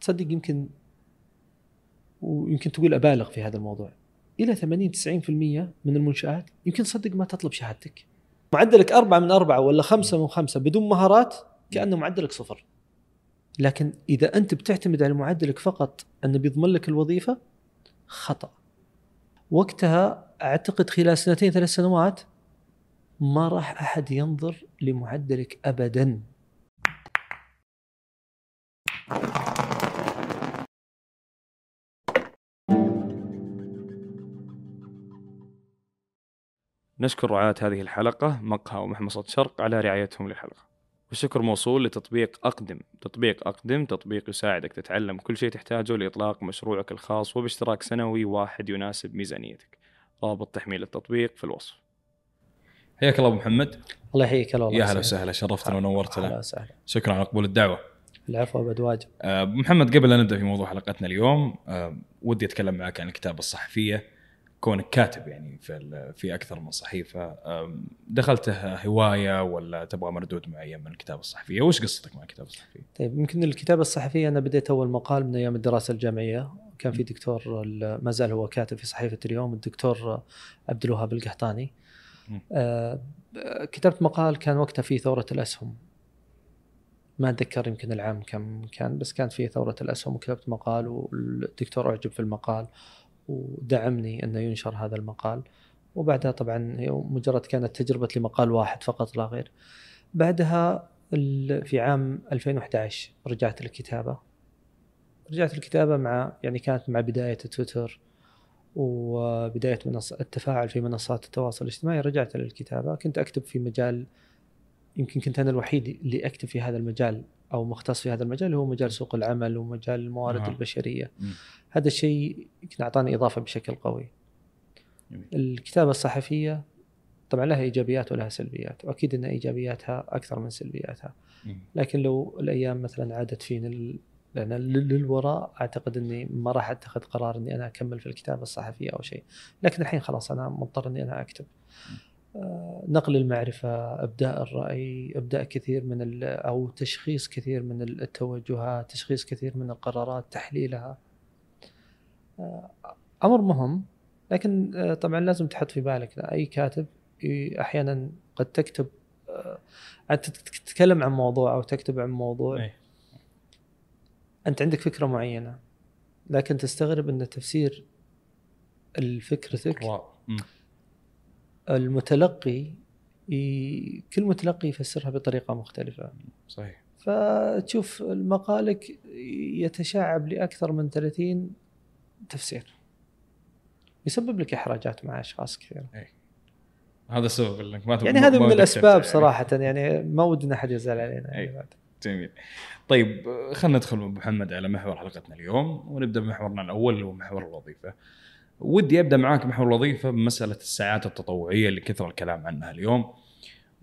تصدق يمكن ويمكن تقول أبالغ في هذا الموضوع. إلى 80 90% من المنشآت يمكن تصدق ما تطلب شهادتك. معدلك أربعة من أربعة ولا خمسة من خمسة بدون مهارات كأنه معدلك صفر. لكن إذا أنت بتعتمد على معدلك فقط أنه بيضمن لك الوظيفة خطأ. وقتها أعتقد خلال سنتين ثلاث سنوات ما راح أحد ينظر لمعدلك أبدا. نشكر رعاة هذه الحلقة مقهى ومحمصة شرق على رعايتهم للحلقة. والشكر موصول لتطبيق أقدم تطبيق أقدم تطبيق يساعدك تتعلم كل شيء تحتاجه لإطلاق مشروعك الخاص وباشتراك سنوي واحد يناسب ميزانيتك. رابط تحميل التطبيق في الوصف. حياك الله أبو محمد. الله يحييك. الله يا هلا وسهلا شرفتنا ونورتنا. أهلا وسهلا. شكرا على قبول الدعوة. العفو ابد واجب آه، أبو محمد قبل لا نبدأ في موضوع حلقتنا اليوم آه، ودي أتكلم معك عن الكتابة الصحفية. كونك كاتب يعني في في أكثر من صحيفة دخلته هواية ولا تبغى مردود معين من الكتابه الصحفية؟ وش قصتك مع الكتابه الصحفية؟ طيب يمكن الكتابة الصحفية أنا بديت أول مقال من أيام الدراسة الجامعية. كان في دكتور ما زال هو كاتب في صحيفة اليوم الدكتور عبد الوهاب القحطاني. آه، كتبت مقال كان وقتها في ثورة الأسهم. ما أتذكر يمكن العام كم كان بس كان في ثورة الأسهم وكتبت مقال والدكتور أعجب في المقال. ودعمني أنه ينشر هذا المقال. وبعدها طبعا مجرد كانت تجربة لمقال واحد فقط لا غير. بعدها في عام 2011 رجعت للكتابة. رجعت الكتابة مع يعني كانت مع بداية تويتر وبداية منص التفاعل في منصات التواصل الاجتماعي رجعت للكتابة. كنت أكتب في مجال يمكن كنت أنا الوحيد اللي أكتب في هذا المجال أو مختص في هذا المجال اللي هو مجال سوق العمل ومجال الموارد آه. البشرية مم. هذا الشيء يمكن أعطاني إضافة بشكل قوي جميل. الكتابة الصحفية طبعا لها إيجابيات ولها سلبيات وأكيد أن إيجابياتها أكثر من سلبياتها مم. لكن لو الأيام مثلا عادت فيني ال- لأن لل- للوراء أعتقد إني ما راح أتخذ قرار إني أنا أكمل في الكتابة الصحفية أو شيء، لكن الحين خلاص أنا مضطر إني أنا أكتب. آه، نقل المعرفة، إبداء الرأي، إبداء كثير من أو تشخيص كثير من التوجهات، تشخيص كثير من القرارات، تحليلها. آه، أمر مهم لكن آه، طبعا لازم تحط في بالك أي كاتب أحيانا قد تكتب آه، تتكلم عن موضوع أو تكتب عن موضوع إيه. أنت عندك فكرة معينة لكن تستغرب إن تفسير الفكرتك. المتلقي كل متلقي يفسرها بطريقة مختلفة. صحيح. فتشوف مقالك يتشعب لأكثر من 30 تفسير. يسبب لك إحراجات مع أشخاص كثير هذا السبب إنك ما يعني هذا من الأسباب تبدأ صراحة يعني ما ودنا أحد يزعل علينا يعني أي. بعد. جميل. طيب خلينا ندخل محمد على محور حلقتنا اليوم ونبدأ بمحورنا الأول اللي هو محور الوظيفة. ودي أبدأ معاك محور الوظيفة بمسألة الساعات التطوعية اللي كثر الكلام عنها اليوم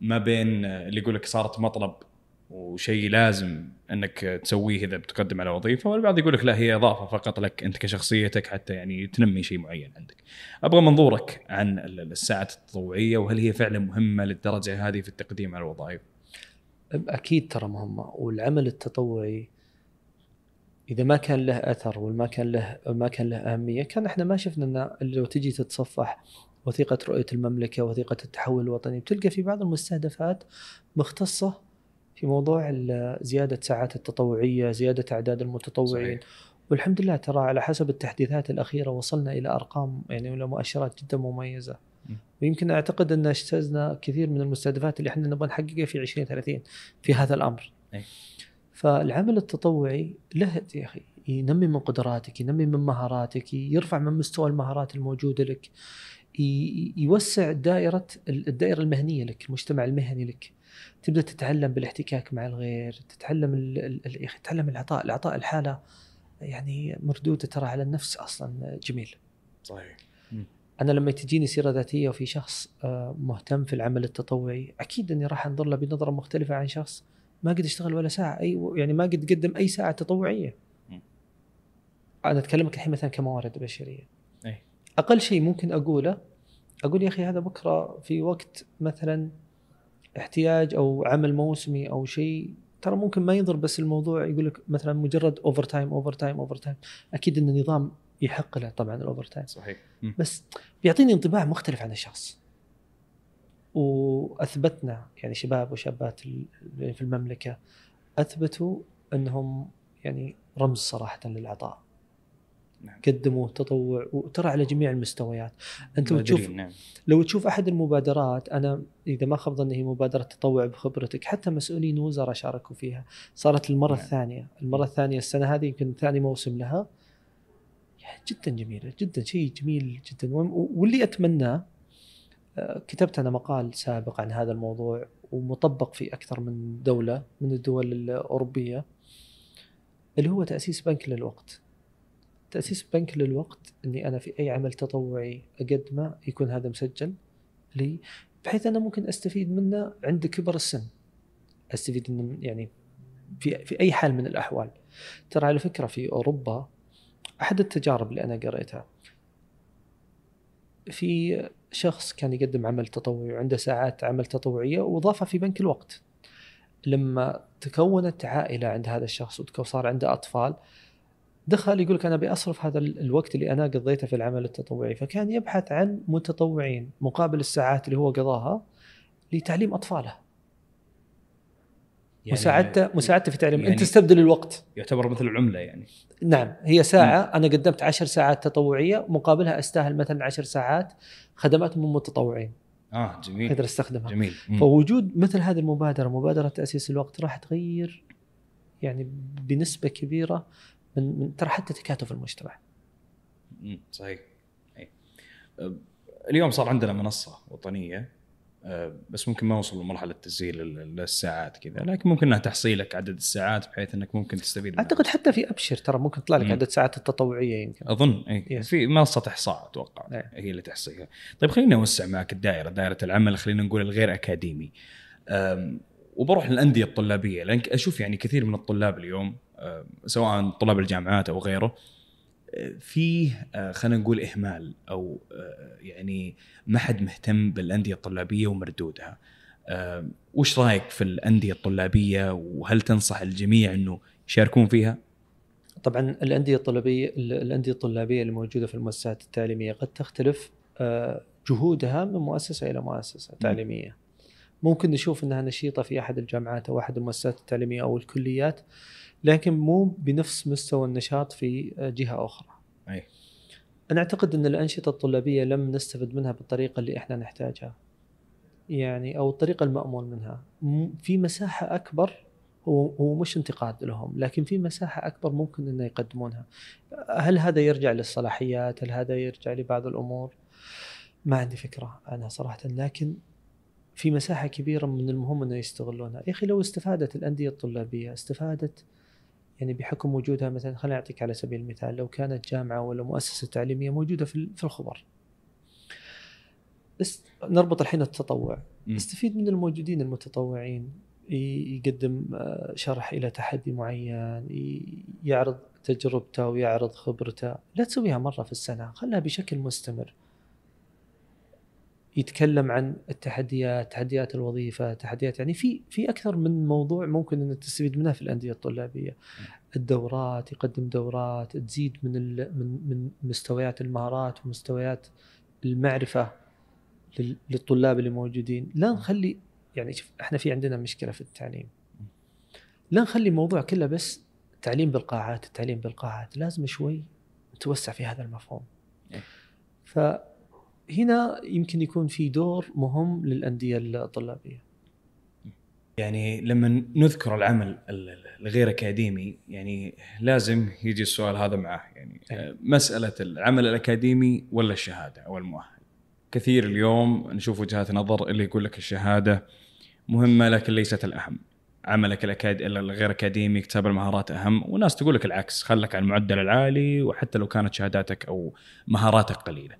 ما بين اللي يقول لك صارت مطلب وشيء لازم إنك تسويه إذا بتقدم على وظيفة والبعض يقول لك لا هي إضافة فقط لك أنت كشخصيتك حتى يعني تنمي شيء معين عندك. أبغى منظورك عن ال- الساعات التطوعية وهل هي فعلا مهمة للدرجة هذه في التقديم على الوظائف؟ أكيد ترى مهمة والعمل التطوعي إذا ما كان له أثر وما كان له ما كان له أهمية كان إحنا ما شفنا ان لو تجي تتصفح وثيقة رؤية المملكة وثيقة التحول الوطني بتلقى في بعض المستهدفات مختصة في موضوع زيادة ساعات التطوعية، زيادة أعداد المتطوعين صحيح. والحمد لله ترى على حسب التحديثات الأخيرة وصلنا إلى أرقام يعني ولا مؤشرات جدا مميزة. م. ويمكن أعتقد أن اجتزنا كثير من المستهدفات اللي إحنا نبغى نحققها في 2030 في هذا الأمر. أي. فالعمل التطوعي له يا أخي ينمي من قدراتك، ينمي من مهاراتك، يرفع من مستوى المهارات الموجودة لك. يوسع دائرة الدائرة المهنية لك، المجتمع المهني لك. تبدأ تتعلم بالاحتكاك مع الغير، تتعلم ال- تتعلم العطاء، العطاء الحالة يعني مردودة ترى على النفس أصلا جميل. صحيح. أنا لما تجيني سيرة ذاتية وفي شخص آه، مهتم في العمل التطوعي أكيد إني راح أنظر له بنظرة مختلفة عن شخص ما قد اشتغل ولا ساعة أي يعني ما قد قدم أي ساعة تطوعية. م. أنا أتكلمك الحين مثلا كموارد بشرية. أي. أقل شيء ممكن أقوله أقول يا أخي هذا بكرة في وقت مثلا احتياج أو عمل موسمي أو شيء ترى ممكن ما ينظر بس الموضوع يقول لك مثلا مجرد overtime overtime overtime أكيد إن النظام يحق له طبعا ال overtime صحيح مم. بس بيعطيني انطباع مختلف عن الشخص وأثبتنا يعني شباب وشابات ال- في المملكة أثبتوا إنهم يعني رمز صراحة للعطاء. نعم. قدموا تطوع وترى على جميع المستويات. أنت لو تشوف نعم. لو تشوف أحد المبادرات أنا إذا ما خاب ظني هي مبادرة تطوع بخبرتك حتى مسؤولين وزراء شاركوا فيها. صارت المره نعم. الثانية المرة الثانية السنة هذه يمكن ثاني موسم لها. يعني جدا جميلة جدا شيء جميل جدا. واللي أتمناه كتبت أنا مقال سابق عن هذا الموضوع ومطبق في أكثر من دولة من الدول الأوروبية اللي هو تأسيس بنك للوقت. تأسيس بنك للوقت إني أنا في أي عمل تطوعي أقدمه يكون هذا مسجل لي بحيث أنا ممكن أستفيد منه عند كبر السن. أستفيد منه يعني في في أي حال من الأحوال. ترى على فكرة في أوروبا أحد التجارب اللي أنا قريتها في شخص كان يقدم عمل تطوعي وعنده ساعات عمل تطوعية وضافها في بنك الوقت. لما تكونت عائلة عند هذا الشخص وصار عنده أطفال دخل يقول لك أنا أبي أصرف هذا ال- الوقت اللي أنا قضيته في العمل التطوعي. فكان يبحث عن متطوعين مقابل الساعات اللي هو قضاها لتعليم أطفاله. يعني مساعدته مساعدته في تعليم. يعني- انت تستبدل الوقت. يعتبر مثل العملة يعني. نعم هي ساعة. أنا قدمت عشر ساعات تطوعية. مقابلها أستاهل مثلا عشر ساعات. خدمات من متطوعين. آه جميل. أقدر أستخدمها. جميل. مم. فوجود مثل هذه المبادرة مبادرة تأسيس الوقت راح تغير يعني بنسبة كبيرة من, من ترى حتى تكاتف المجتمع. صحيح. اليوم صار عندنا منصة وطنية بس ممكن ما وصل لمرحلة تسجيل ال- للساعات كذا لكن ممكن إنها تحصيلك عدد الساعات بحيث إنك ممكن تستفيد منها أعتقد حتى في أبشر ترى ممكن تطلع لك مم. عدد ساعات التطوعية يمكن أظن إي. في منصة إحصاء أتوقع إيه. هي اللي تحصيها طيب خلينا نوسع معك الدائرة دائرة العمل خلينا نقول الغير أكاديمي وبروح للأندية الطلابية لأن أشوف يعني كثير من الطلاب اليوم سواء طلاب الجامعات أو غيره فيه أه، خلينا نقول إهمال أو أه، يعني ما حد مهتم بالأندية الطلابية ومردودها أم، وش رأيك في الأندية الطلابية وهل تنصح الجميع إنه يشاركون فيها؟ طبعا الأندية الطلابية الأندية الطلابية الموجودة في المؤسسات التعليمية قد تختلف آه، جهودها من مؤسسة إلى مؤسسة تعليمية. ممكن نشوف إنها نشيطة في أحد الجامعات أو أحد المؤسسات التعليمية أو الكليات لكن مو بنفس مستوى النشاط في جهة أخرى. أي أنا أعتقد إن الأنشطة الطلابية لم نستفد منها بالطريقة اللي إحنا نحتاجها. يعني أو الطريقة المأمول منها. في مساحة أكبر هو هو مش انتقاد لهم لكن في مساحة أكبر ممكن إنه يقدمونها. هل هذا يرجع للصلاحيات؟ هل هذا يرجع لبعض الأمور؟ ما عندي فكرة عنها صراحة لكن في مساحة كبيرة من المهم إنه يستغلونها، يا أخي لو استفادت الأندية الطلابية استفادت يعني بحكم وجودها مثلا خليني أعطيك على سبيل المثال لو كانت جامعة ولا مؤسسة تعليمية موجودة في في الخبر. است... نربط الحين التطوع. استفيد من الموجودين المتطوعين. يقدم آه، شرح إلى تحدي معين يعرض تجربته ويعرض خبرته. لا تسويها مرة في السنة. خلها بشكل مستمر. يتكلم عن التحديات تحديات الوظيفة تحديات يعني في في أكثر من موضوع ممكن أن تستفيد منها في الأندية الطلابية. الدورات يقدم دورات تزيد من من من مستويات المهارات ومستويات المعرفة لل- للطلاب اللي موجودين. لا نخلي يعني شوف إحنا في عندنا مشكلة في التعليم. لا نخلي الموضوع كله بس تعليم بالقاعات التعليم بالقاعات. لازم شوي نتوسع في هذا المفهوم. إيه. فهنا يمكن يكون في دور مهم للأندية الطلابية يعني لما نذكر العمل ال- ال- الغير أكاديمي يعني لازم يجي السؤال هذا معه يعني. آه، مسألة العمل الأكاديمي ولا الشهادة أو المؤهل. كثير اليوم نشوف وجهات نظر اللي يقول لك الشهادة مهمة لكن ليست الأهم. عملك الأكاد... الغير أكاديمي اكتساب المهارات أهم وناس تقول لك العكس خلك على المعدل العالي وحتى لو كانت شهاداتك أو مهاراتك قليلة.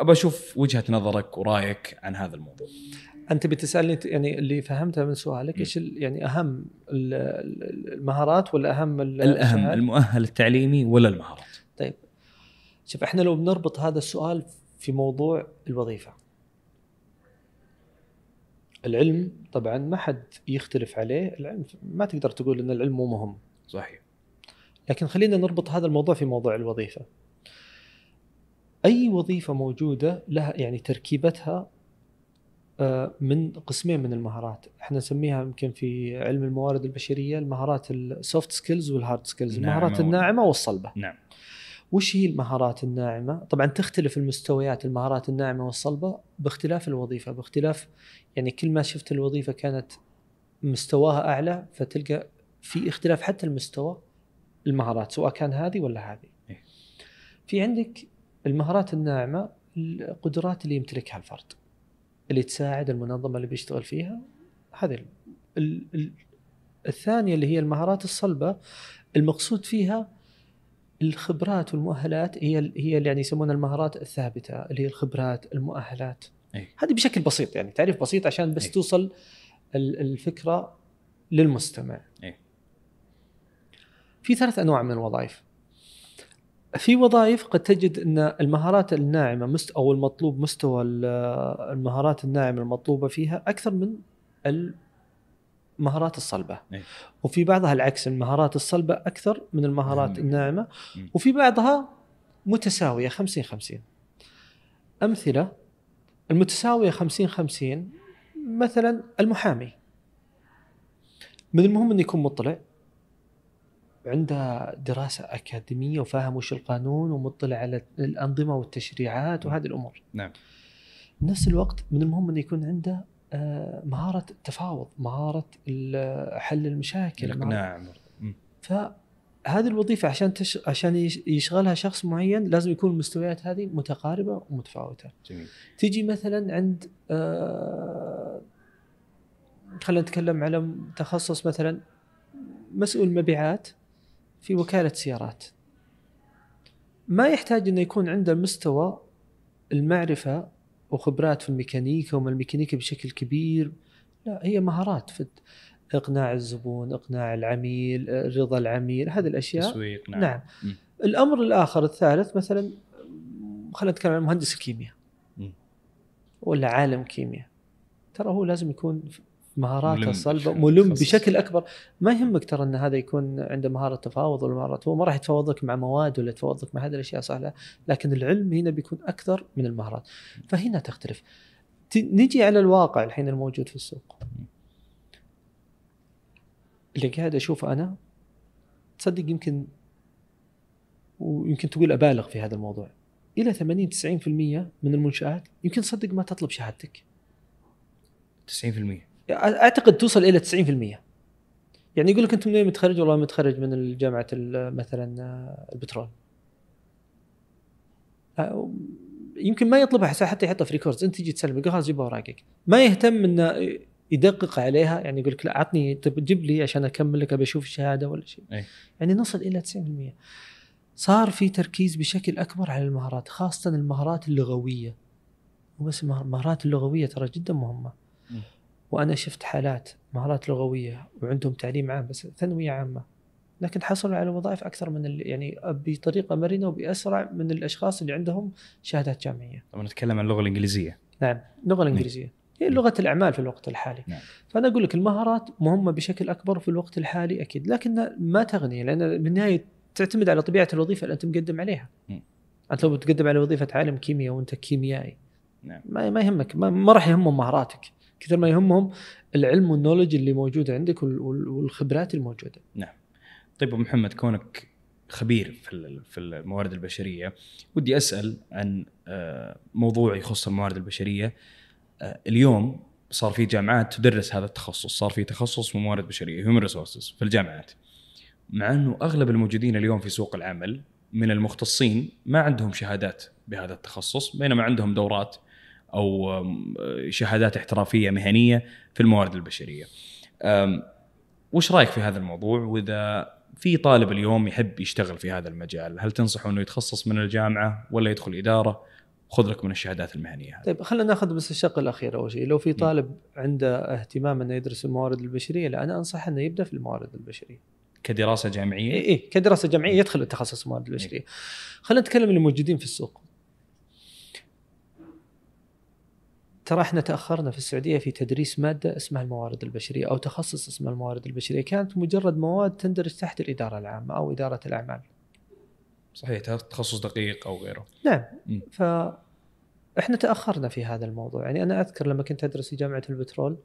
أبى أشوف وجهة نظرك ورأيك عن هذا الموضوع. أنت بتسالني يعني اللي فهمته من سؤالك إيش يعني أهم ال- ال- المهارات ولا أهم ال- الأهم؟ المؤهل التعليمي ولا المهارات؟ طيب شوف إحنا لو بنربط هذا السؤال في موضوع الوظيفة العلم طبعا ما حد يختلف عليه العلم ما تقدر تقول إن العلم مو مهم صحيح لكن خلينا نربط هذا الموضوع في موضوع الوظيفة أي وظيفة موجودة لها يعني تركيبتها آه، من قسمين من المهارات. إحنا نسميها يمكن في علم الموارد البشرية المهارات ال soft skills وال hard skills المهارات الناعمة والصلبة. نعم. وش هي المهارات الناعمة؟ طبعا تختلف المستويات المهارات الناعمة والصلبة باختلاف الوظيفة باختلاف يعني كل ما شفت الوظيفة كانت مستواها أعلى فتلقى في اختلاف حتى المستوى المهارات سواء كان هذه ولا هذه. إيه. في عندك المهارات الناعمة القدرات اللي يمتلكها الفرد. اللي تساعد المنظمة اللي بيشتغل فيها. هذه ال- ال- ال- الثانية اللي هي المهارات الصلبة. المقصود فيها الخبرات والمؤهلات. هي هي اللي يعني يسمونها المهارات الثابتة اللي هي الخبرات المؤهلات. أي. هذه بشكل بسيط يعني تعريف بسيط عشان بس أي. توصل ال- الفكرة للمستمع. أي. في ثلاث أنواع من الوظائف. في وظائف قد تجد إن المهارات الناعمة مست أو المطلوب مستوى ال- المهارات الناعمة المطلوبة فيها أكثر من المهارات الصلبة أي. وفي بعضها العكس المهارات الصلبة أكثر من المهارات مم. الناعمة مم. وفي بعضها متساوية 50 50 أمثلة المتساوية 50 50 مثلا المحامي من المهم انه يكون مطلع عنده دراسة أكاديمية وفاهم وش القانون ومطلع على الأنظمة والتشريعات وهذه الأمور. نعم. بنفس الوقت من المهم انه يكون عنده آه، مهارة التفاوض، مهارة حل المشاكل، الإقناع مم. فهذه الوظيفة عشان تش... عشان يش- يشغلها شخص معين لازم يكون المستويات هذه متقاربة ومتفاوتة. جميل تيجي مثلا عند آه خلينا نتكلم على تخصص مثلا مسؤول مبيعات في وكالة سيارات. ما يحتاج إنه يكون عنده مستوى المعرفة وخبرات في الميكانيكا وما الميكانيكا بشكل كبير. لا هي مهارات في إقناع الزبون إقناع العميل رضا العميل هذه الأشياء. تسويق نعم, نعم. مم. الأمر الآخر الثالث مثلا خلينا نتكلم عن مهندس الكيمياء. ولا عالم كيمياء. ترى هو لازم يكون مهاراته صلبه بشكل ملم. بشكل أكبر. ما يهمك ترى إن هذا يكون عنده مهارة تفاوض ولا مهارة هو ما راح يتفاوض لك مع مواد ولا يتفاوض لك مع هذه الأشياء سهله لكن العلم هنا بيكون أكثر من المهارات. فهنا تختلف. نجي على الواقع الحين الموجود في السوق. اللي قاعد أشوفه أنا تصدق يمكن ويمكن تقول أبالغ في هذا الموضوع. إلى 80 90% من المنشآت يمكن تصدق ما تطلب شهادتك. 90% أعتقد توصل إلى 90% يعني يقول لك انت من وين متخرج؟ والله متخرج من جامعة مثلا البترول. يمكن ما يطلبها حتى يحطها في ريكوردز. أنت تجي تسلم يقول خلاص جيب اوراقك ما يهتم إنه يدقق عليها. يعني يقول لك لا أعطني طيب جيب لي عشان أكمل لك أبي أشوف الشهادة ولا شيء. أي. يعني نصل إلى 90% صار في تركيز بشكل أكبر على المهارات خاصة المهارات اللغوية. وبس المه- المهارات اللغوية ترى جدا مهمة. وأنا شفت حالات مهارات لغوية وعندهم تعليم عام بس ثانوية عامة لكن حصلوا على وظائف أكثر من يعني بطريقة مرنة وبأسرع من الأشخاص اللي عندهم شهادات جامعية. طبعا نتكلم عن اللغة الإنجليزية نعم اللغة الإنجليزية هي لغة الأعمال في الوقت الحالي. نعم. فأنا أقول لك المهارات مهمة بشكل أكبر في الوقت الحالي أكيد لكن ما تغني لأن بالنهايه تعتمد على طبيعة الوظيفة اللي أنت مقدم عليها. مم. أنت لو بتقدم على وظيفة عالم كيمياء وأنت كيميائي نعم. ما, ما يهمك ما, ما راح يهمهم مهاراتك كثر ما يهمهم العلم وال knowledge اللي موجود عندك وال- وال- والخبرات الموجودة. طيب أبو محمد كونك خبير في في الموارد البشرية ودي أسأل عن آه، موضوع يخص الموارد البشرية. آه، اليوم صار في جامعات تدرس هذا التخصص صار في تخصص موارد بشرية human resources في الجامعات. مع أنه أغلب الموجودين اليوم في سوق العمل من المختصين ما عندهم شهادات بهذا التخصص بينما عندهم دورات أو شهادات احترافية مهنية في الموارد البشرية. وش رأيك في هذا الموضوع وإذا في طالب اليوم يحب يشتغل في هذا المجال هل تنصحه إنه يتخصص من الجامعة ولا يدخل إدارة خذ لك من الشهادات المهنية هذه طيب خلينا ناخذ بس الشق الأخير أول شيء لو في طالب عنده اهتمام إنه يدرس الموارد البشرية لا أنا انصح إنه يبدأ في الموارد البشرية. كدراسة جامعية اي اي كدراسة جامعية يدخل التخصص الموارد البشرية. خلينا نتكلم اللي موجودين في السوق. ترى إحنا تأخرنا في السعودية في تدريس مادة اسمها الموارد البشرية أو تخصص اسمه الموارد البشرية. كانت مجرد مواد تندرج تحت الإدارة العامة أو إدارة الأعمال. صحيح تخصص دقيق أو غيره. نعم. مم. ف إحنا تأخرنا في هذا الموضوع. يعني أنا أذكر لما كنت أدرس في جامعة البترول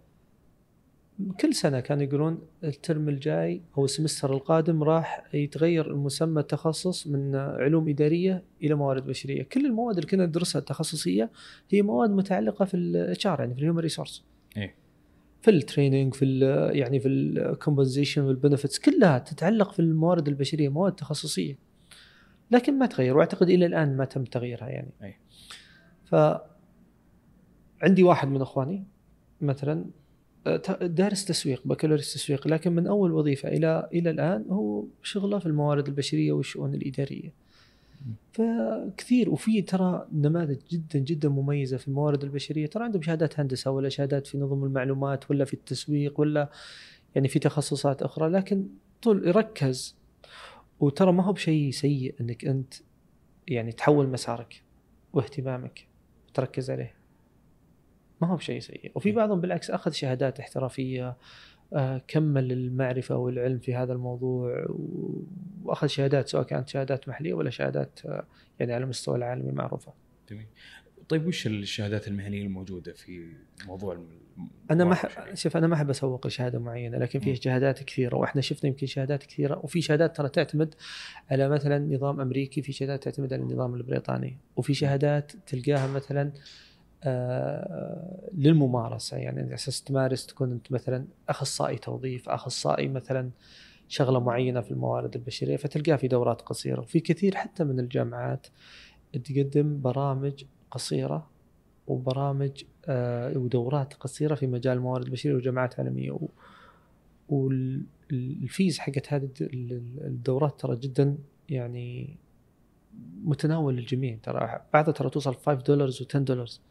كل سنة كانوا يقولون الترم الجاي أو السمستر القادم راح يتغير المسمى التخصص من علوم إدارية إلى موارد بشرية، كل المواد اللي كنا ندرسها التخصصية هي مواد متعلقة في ال HR يعني في ال human resource. إيه. في ال training في ال يعني في ال compensation وال benefits كلها تتعلق في الموارد البشرية مواد تخصصية. لكن ما تغير وأعتقد إلى الآن ما تم تغييرها يعني. أي. ف عندي واحد من إخواني مثلا دارس تسويق بكالوريوس تسويق لكن من أول وظيفة إلى إلى الآن هو شغله في الموارد البشرية والشؤون الإدارية. فكثير وفي ترى نماذج جدا جدا مميزة في الموارد البشرية. ترى عندهم شهادات هندسة ولا شهادات في نظم المعلومات ولا في التسويق ولا يعني في تخصصات أخرى لكن طول ركز. وترى ما هو بشيء سيء إنك أنت يعني تحول مسارك واهتمامك وتركز عليه. ما هو بشيء سيء. وفي بعضهم بالعكس أخذ شهادات احترافية آه، كمل المعرفة والعلم في هذا الموضوع وأخذ شهادات سواء كانت شهادات محلية ولا شهادات آه، يعني على المستوى العالمي معروفة. جميل. طيب وش الشهادات المهنية الموجودة في موضوع الم- أنا ما شوف أنا ما أحب أسوق لشهاده معينة لكن في. شهادات كثيرة وإحنا شفنا يمكن شهادات كثيرة وفي شهادات ترى تعتمد على مثلا نظام أمريكي في شهادات تعتمد على النظام البريطاني وفي شهادات تلقاها مثلا آه للممارسة. يعني على أساس تمارس تكون أنت مثلا أخصائي توظيف أخصائي مثلا شغلة معينة في الموارد البشرية فتلقاها في دورات قصيرة. وفي كثير حتى من الجامعات تقدم برامج قصيرة وبرامج آه، ودورات قصيرة في مجال الموارد البشرية وجامعات عالميه والفيز حقت هذه الد- ال- الدورات ترى جدا يعني متناول للجميع. ترى بعضها ترى توصل 5 دولار و10 دولار مم.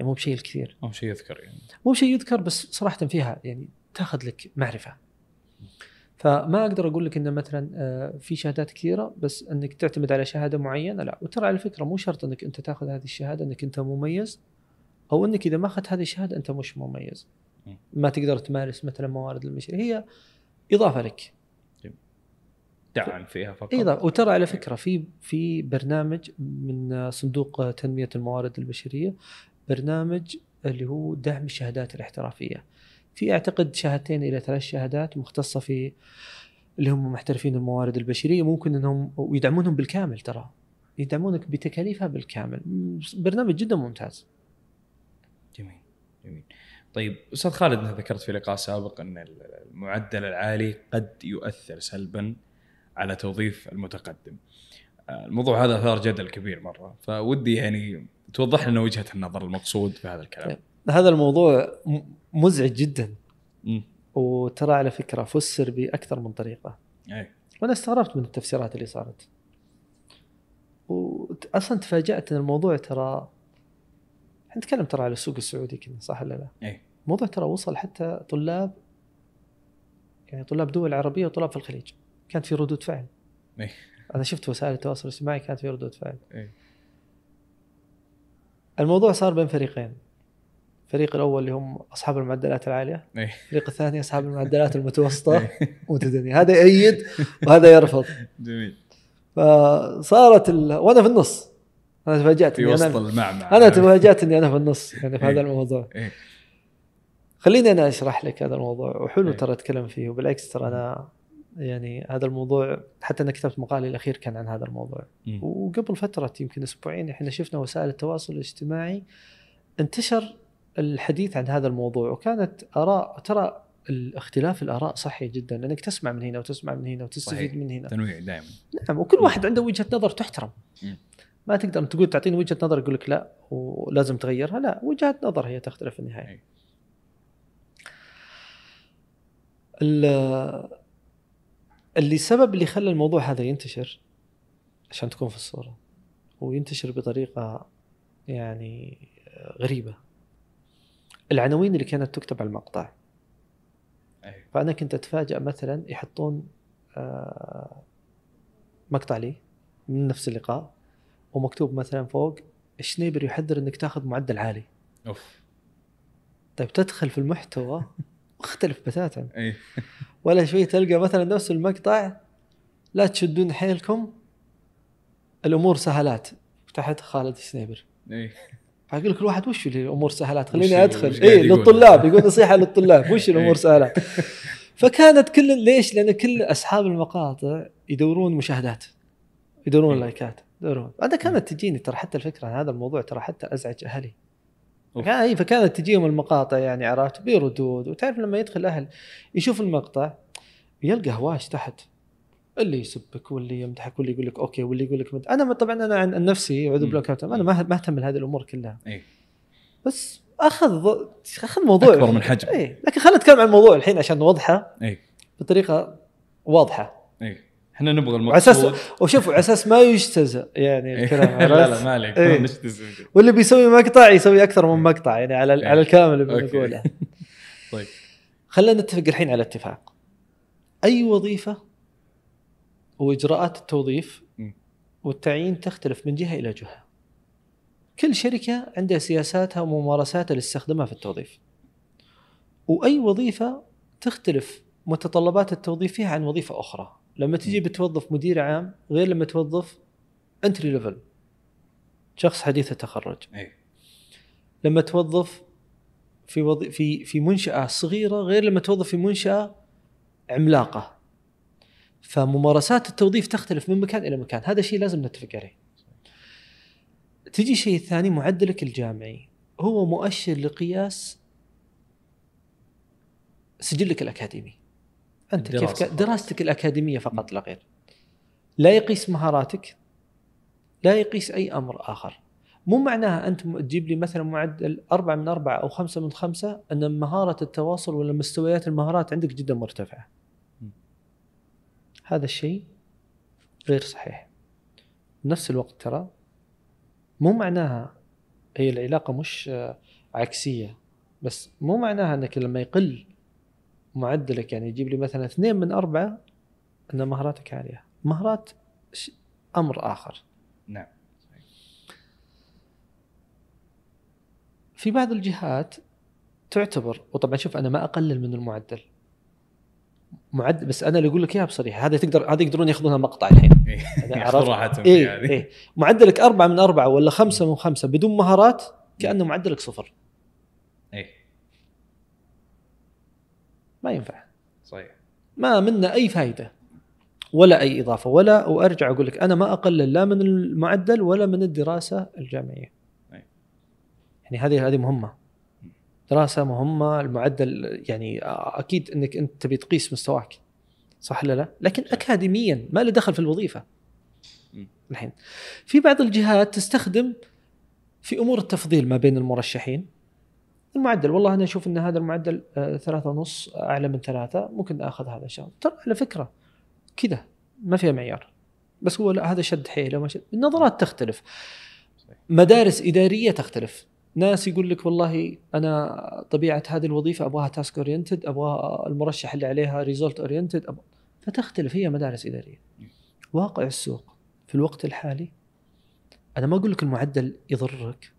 يعني مو بشيء الكثير. أو شيء يذكر يعني. مو شيء يذكر بس صراحة فيها يعني تاخذ لك معرفة. فما أقدر أقول لك إن مثلا آه، في شهادات كثيرة بس إنك تعتمد على شهادة معينة لا. وترى على فكرة مو شرط إنك أنت تاخذ هذه الشهادة إنك أنت مميز أو إنك إذا ما أخذت هذه الشهادة أنت مش مميز. ما تقدر تمارس مثلا موارد المشاريع هي إضافة لك. دعم فيها فقط. اضافه وترى على فكرة في في برنامج من صندوق تنمية الموارد البشرية برنامج اللي هو دعم الشهادات الاحترافية. في أعتقد شهادتين إلى ثلاث شهادات مختصة في اللي هم محترفين الموارد البشرية ممكن إنهم ويدعمونهم بالكامل ترى. يدعمونك بتكاليفها بالكامل. برنامج جدا ممتاز. جميل جميل. طيب أستاذ خالد انت ذكرت في لقاء سابق إن المعدل العالي قد يؤثر سلبا على توظيف المتقدم. الموضوع هذا أثار جدل كبير مرة. فودي يعني توضح لنا وجهة النظر المقصود في هذا الكلام. هذا الموضوع مزعج جدا. وترى على فكرة فسر بأكثر من طريقة. اي وأنا استغربت من التفسيرات اللي صارت. واصلا تفاجأت إن الموضوع ترى إحنا نتكلم ترى على السوق السعودي كنا صح ولا لا؟ اي الموضوع ترى وصل حتى طلاب يعني طلاب دول عربية وطلاب في الخليج. كانت في ردود فعل. اي أنا شفت وسائل التواصل الاجتماعي كانت في ردود فعل اي الموضوع صار بين فريقين. الفريق الأول اللي هم أصحاب المعدلات العالية اي الفريق الثاني أصحاب المعدلات المتوسطة. متدنية. هذا يأيد وهذا يرفض. جميل. فصارت ال... وأنا في النص. أنا تفاجأت في وسط المعمعة. أنا تفاجأت إني أنا في النص يعني في إيه. هذا الموضوع. إيه. خليني أنا أشرح لك هذا الموضوع. وحلو إيه. ترى أتكلم فيه. وبالعكس ترى أنا يعني هذا الموضوع حتى أنا كتبت مقالي الأخير كان عن هذا الموضوع. مم. وقبل فترة يمكن أسبوعين إحنا شفنا وسائل التواصل الاجتماعي انتشر الحديث عن هذا الموضوع وكانت آراء ترى الاختلاف الآراء صحي جدا لأنك تسمع من هنا وتسمع من هنا وتستفيد صحيح. من هنا. تنويع دائما. نعم وكل واحد عنده وجهة نظر تحترم. مم. ما تقدر تقول تعطيني وجهة نظر يقول لك لا ولازم تغيرها لا وجهات نظر هي تختلف في النهايه اللي سبب اللي خلى الموضوع هذا ينتشر عشان تكون في الصورة وينتشر بطريقة يعني غريبة. العناوين اللي كانت تكتب على المقطع. اي فأنا كنت أتفاجأ مثلا يحطون آه، مقطع لي من نفس اللقاء ومكتوب مثلا فوق الشنيبر يحذر إنك تاخذ معدل عالي. أوف. طيب تدخل في المحتوى مختلف بتاتا. اي ولا شوي تلقى مثلا نفس المقطع لا تشدون حيلكم الأمور سهلات. تحت خالد الشنيبر اي فاقول لك الواحد وش الأمور سهلات؟ خليني أدخل. اي يقول؟ للطلاب يقول نصيحة للطلاب. وش الأمور إيه. سهلات؟ فكانت كل ليش؟ لأن كل أصحاب المقاطع يدورون مشاهدات. يدورون إيه. لايكات. يدورون. هذا كانت تجيني ترى حتى الفكرة عن هذا الموضوع ترى حتى أزعج أهلي. اي فكانت تجيهم المقاطع يعني عرفت؟ بردود وتعرف لما يدخل أهل يشوف المقطع يلقى هواش تحت. اللي يسبك واللي يمدحك واللي يقول لك okay واللي يقول لك مد... أنا طبعا أنا عن نفسي اعوذ بالله أنا ما أهتم بهذه الأمور كلها. اي بس أخذ أخذ موضوع. أكبر من حجم. اي لكن خلينا نتكلم عن الموضوع الحين عشان نوضحه اي بطريقة واضحة. اي إحنا نبغى على أساس المقصود وشوف على أساس ما يجتزأ يعني إيه. الكلام لا لا؟ ما عليك إيه. ما نجتزئ. واللي بيسوي مقطع يسوي أكثر من مقطع يعني على إيه. على الكلام اللي. بنقوله طيب خلينا نتفق الحين على اتفاق أي وظيفة واجراءات التوظيف. والتعيين تختلف من جهة إلى جهة كل شركة عندها سياساتها وممارساتها اللي تستخدمها في التوظيف وأي وظيفة تختلف متطلبات التوظيف فيها عن وظيفة أخرى لما تجي. بتوظف مدير عام غير لما توظف entry level شخص حديث التخرج. اي لما توظف في وظ... في في منشأة صغيرة غير لما توظف في منشأة عملاقة. فممارسات التوظيف تختلف من مكان إلى مكان هذا شيء لازم نتفق عليه. تجي شيء ثاني معدلك الجامعي هو مؤشر لقياس سجلك الأكاديمي. أنت كيف ك... دراستك الأكاديمية فقط لا غير. لا يقيس مهاراتك لا يقيس أي أمر آخر. مو معناها أنت تجيب لي مثلا معدل أربعة من أربعة أو خمسة من خمسة أن مهارة التواصل ولا مستويات المهارات عندك جدا مرتفعة. م. هذا الشيء غير صحيح. بنفس الوقت ترى مو معناها هي العلاقة مش آه، عكسية بس مو معناها أنك لما يقل معدلك يعني يجيب لي مثلا اثنين من أربعة أن مهاراتك عالية. مهارات أمر آخر. نعم. في بعض الجهات تعتبر وطبعا شوف أنا ما أقلل من المعدل. معدل بس أنا اللي أقول لك إياها بصريحة هذا تقدر هذا يقدرون يأخذونها مقطع الحين. اي أنا يأخذ عرفت. راحتهم اي هذه اي معدلك أربعة من أربعة ولا خمسة من خمسة بدون مهارات كأنه معدلك صفر اي ما ينفع. صحيح. ما منا أي فائدة ولا أي إضافة. ولا وأرجع أقول لك أنا ما أقلل لا من المعدل ولا من الدراسة الجامعية. أي. يعني هذه هذه مهمة. دراسة مهمة المعدل يعني أكيد أنك أنت تبي تقيس مستواك صح ولا لا؟ لكن أكاديميا ما له دخل في الوظيفة. م. الحين في بعض الجهات تستخدم في أمور التفضيل ما بين المرشحين. المعدل والله أنا أشوف إن هذا المعدل آه، ثلاثة ونص أعلى من ثلاثة ممكن آخذ هذا الشخص. ترى على فكرة كذا ما فيها معيار. بس هو لا هذا شد حيله ما شد النظرات تختلف. مدارس إدارية تختلف. ناس يقول لك والله أنا طبيعة هذه الوظيفة أبغاها task oriented أبغى المرشح اللي عليها result oriented فتختلف. هي مدارس إدارية. واقع السوق في الوقت الحالي أنا ما أقول لك المعدل يضرك.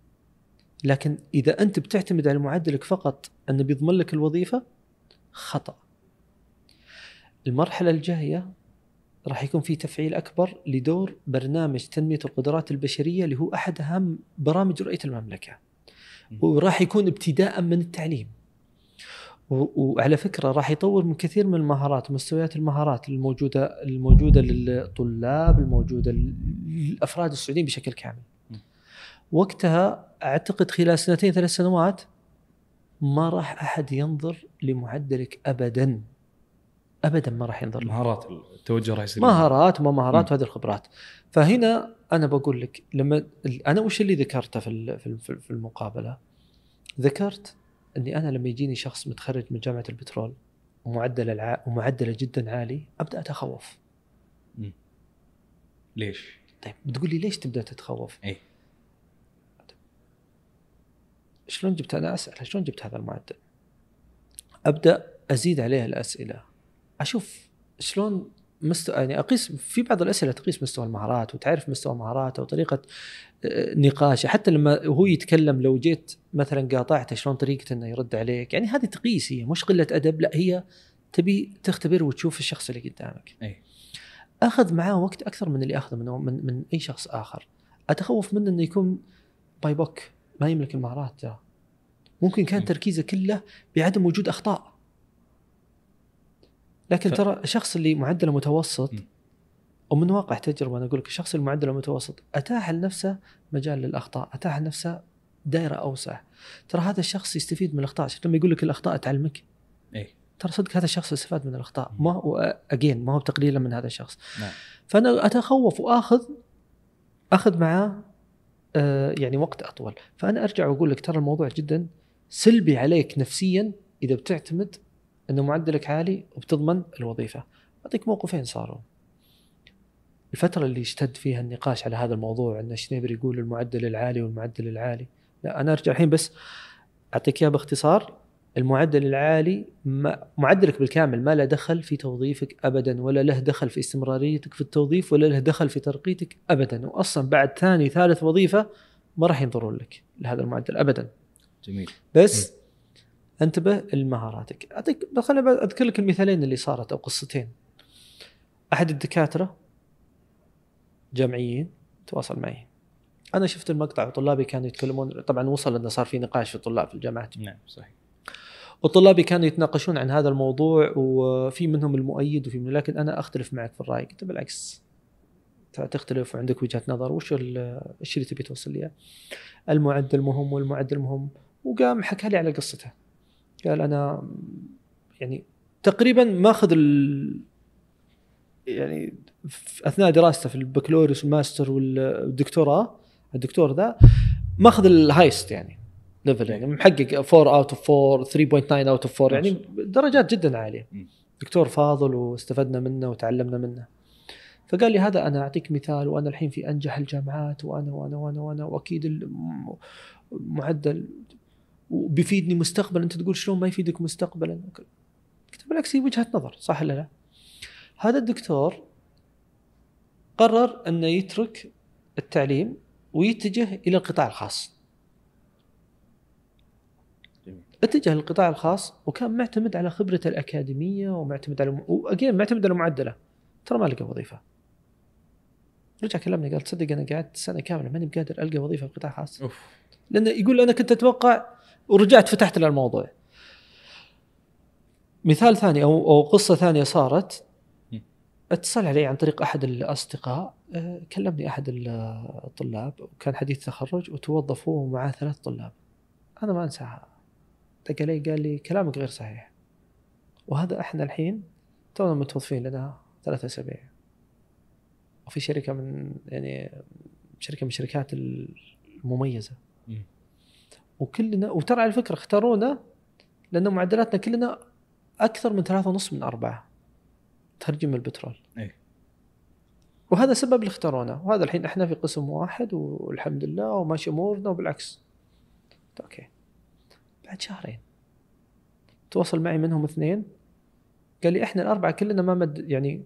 لكن إذا أنت بتعتمد على معدلك فقط أنه بيضمن لك الوظيفة خطأ. المرحلة الجاية راح يكون في تفعيل أكبر لدور برنامج تنمية القدرات البشرية اللي هو أحد أهم برامج رؤية المملكة. وراح يكون ابتداء من التعليم. وعلى فكرة راح يطور من كثير من المهارات ومستويات المهارات الموجودة الموجودة للطلاب الموجودة للأفراد السعوديين بشكل كامل. وقتها أعتقد خلال سنتين ثلاث سنوات ما راح أحد ينظر لمعدلك ابدا. ابدا ما راح ينظر. مهارات التوجه راح يصير. مهارات وما مهارات. وهذه الخبرات. فهنا أنا بقول لك لما أنا وش اللي ذكرته في في ال- في المقابلة؟ ذكرت إني أنا لما يجيني شخص متخرج من جامعة البترول ومعدل الع... ومعدله جدا عالي أبدأ أتخوف. ليش؟ طيب بتقول لي ليش تبدأ تتخوف؟ اي شلون جبت أنا اسال شلون جبت هذا المعدل؟ أبدأ أزيد عليه الأسئلة. أشوف شلون مستوى يعني أقيس في بعض الأسئلة تقيس مستوى المهارات وتعرف مستوى مهاراته وطريقة آه، نقاشه. حتى لما هو يتكلم لو جيت مثلا قاطعته شلون طريقته إنه يرد عليك يعني هذه تقيس هي مش قلة أدب لا هي تبي تختبر وتشوف الشخص اللي قدامك. أي. أخذ معاه وقت أكثر من اللي أخذه من من, من أي شخص آخر. أتخوف منه إنه يكون باي بوك. ما يملك المهارات ترى. ممكن كان م. تركيزه كله بعدم وجود أخطاء. لكن ف- ترى الشخص اللي معدله متوسط م. ومن واقع تجربة أنا أقول لك الشخص اللي معدله متوسط اتاح لنفسه مجال للأخطاء اتاح لنفسه دائرة أوسع. ترى هذا الشخص يستفيد من الأخطاء. شفت لما يقول لك الأخطاء تعلمك؟ اي ترى صدق هذا الشخص استفاد من الأخطاء. ما هو اجين ما هو تقليلا من هذا الشخص. نعم. فأنا أتخوف وآخذ آخذ معاه يعني وقت أطول. فأنا أرجع وأقول لك ترى الموضوع جدا سلبي عليك نفسيا إذا بتعتمد إنه معدلك عالي وبتضمن الوظيفة. أعطيك موقفين صاروا. الفترة اللي اشتد فيها النقاش على هذا الموضوع إن شنيبر يقول المعدل العالي والمعدل العالي. لا أنا أرجع الحين بس أعطيك إياه باختصار. المعدل العالي ما معدلك بالكامل ما له دخل في توظيفك ابدا ولا له دخل في استمراريتك في التوظيف ولا له دخل في ترقيتك ابدا. واصلا بعد ثاني ثالث وظيفة ما راح ينظرون لك لهذا المعدل ابدا. جميل. بس انتبه لمهاراتك. اعطيك خليني أذكر لك المثالين اللي صارت أو قصتين. أحد الدكاترة جامعيين تواصل معي. أنا شفت المقطع وطلابي كانوا يتكلمون طبعا وصل إنه صار في نقاش في الطلاب في الجامعات. نعم صحيح. وطلابي كانوا يتناقشون عن هذا الموضوع وفي منهم المؤيد وفي من لكن أنا أختلف معك في الرأي. قلت بالعكس. تختلف وعندك وجهة نظر. وش ال- إيش اللي تبي توصل لي؟ إياه؟ المعدل مهم والمعدل مهم وقام حكى لي على قصته. قال أنا يعني تقريبا ماخذ ال يعني أثناء دراسته في البكالوريوس والماستر والدكتوراه الدكتور ذا ماخذ ال highest يعني. level يعني محقق 4 out of 4 3.9 out of 4 يعني درجات جدا عالية. دكتور فاضل واستفدنا منه وتعلمنا منه. فقال لي هذا أنا أعطيك مثال وأنا الحين في أنجح الجامعات وأنا وأنا وأنا وأنا وأكيد الم- المعدل وبيفيدني مستقبلا. أنت تقول شلون ما يفيدك مستقبلا؟ قلت بالعكس هي وجهة نظر صح ولا لا؟ هذا الدكتور قرر إنه يترك التعليم ويتجه إلى القطاع الخاص جميل اتجه للقطاع الخاص وكان معتمد على خبرته الأكاديمية ومعتمد على وأجين معتمد على معدله ترى ما لقى وظيفة. رجع كلمني قال تصدق أنا قعدت سنة كاملة ماني بقادر ألقى وظيفة في قطاع خاص. أوف. لأنه يقول أنا كنت أتوقع ورجعت فتحت له الموضوع. مثال ثاني أو أو قصة ثانية صارت. اتصل علي عن طريق أحد الأصدقاء. آه، كلمني أحد الطلاب وكان حديث تخرج وتوظف هو ومعاه ثلاث طلاب. أنا ما أنساها. دق علي قال لي كلامك غير صحيح. وهذا إحنا الحين تونا متوظفين لنا ثلاثة أسابيع. وفي شركة من يعني شركة من الشركات المميزة. مم. وكلنا وترى على فكرة اختارونا لأن معدلاتنا كلنا أكثر من ثلاثة ونص من أربعة ترجم البترول. اي وهذا سبب اللي اختارونا وهذا الحين إحنا في قسم واحد والحمد لله وماشي أمورنا وبالعكس. أوكي. بعد شهرين. تواصل معي منهم اثنين. قال لي إحنا الأربعة كلنا ما مد يعني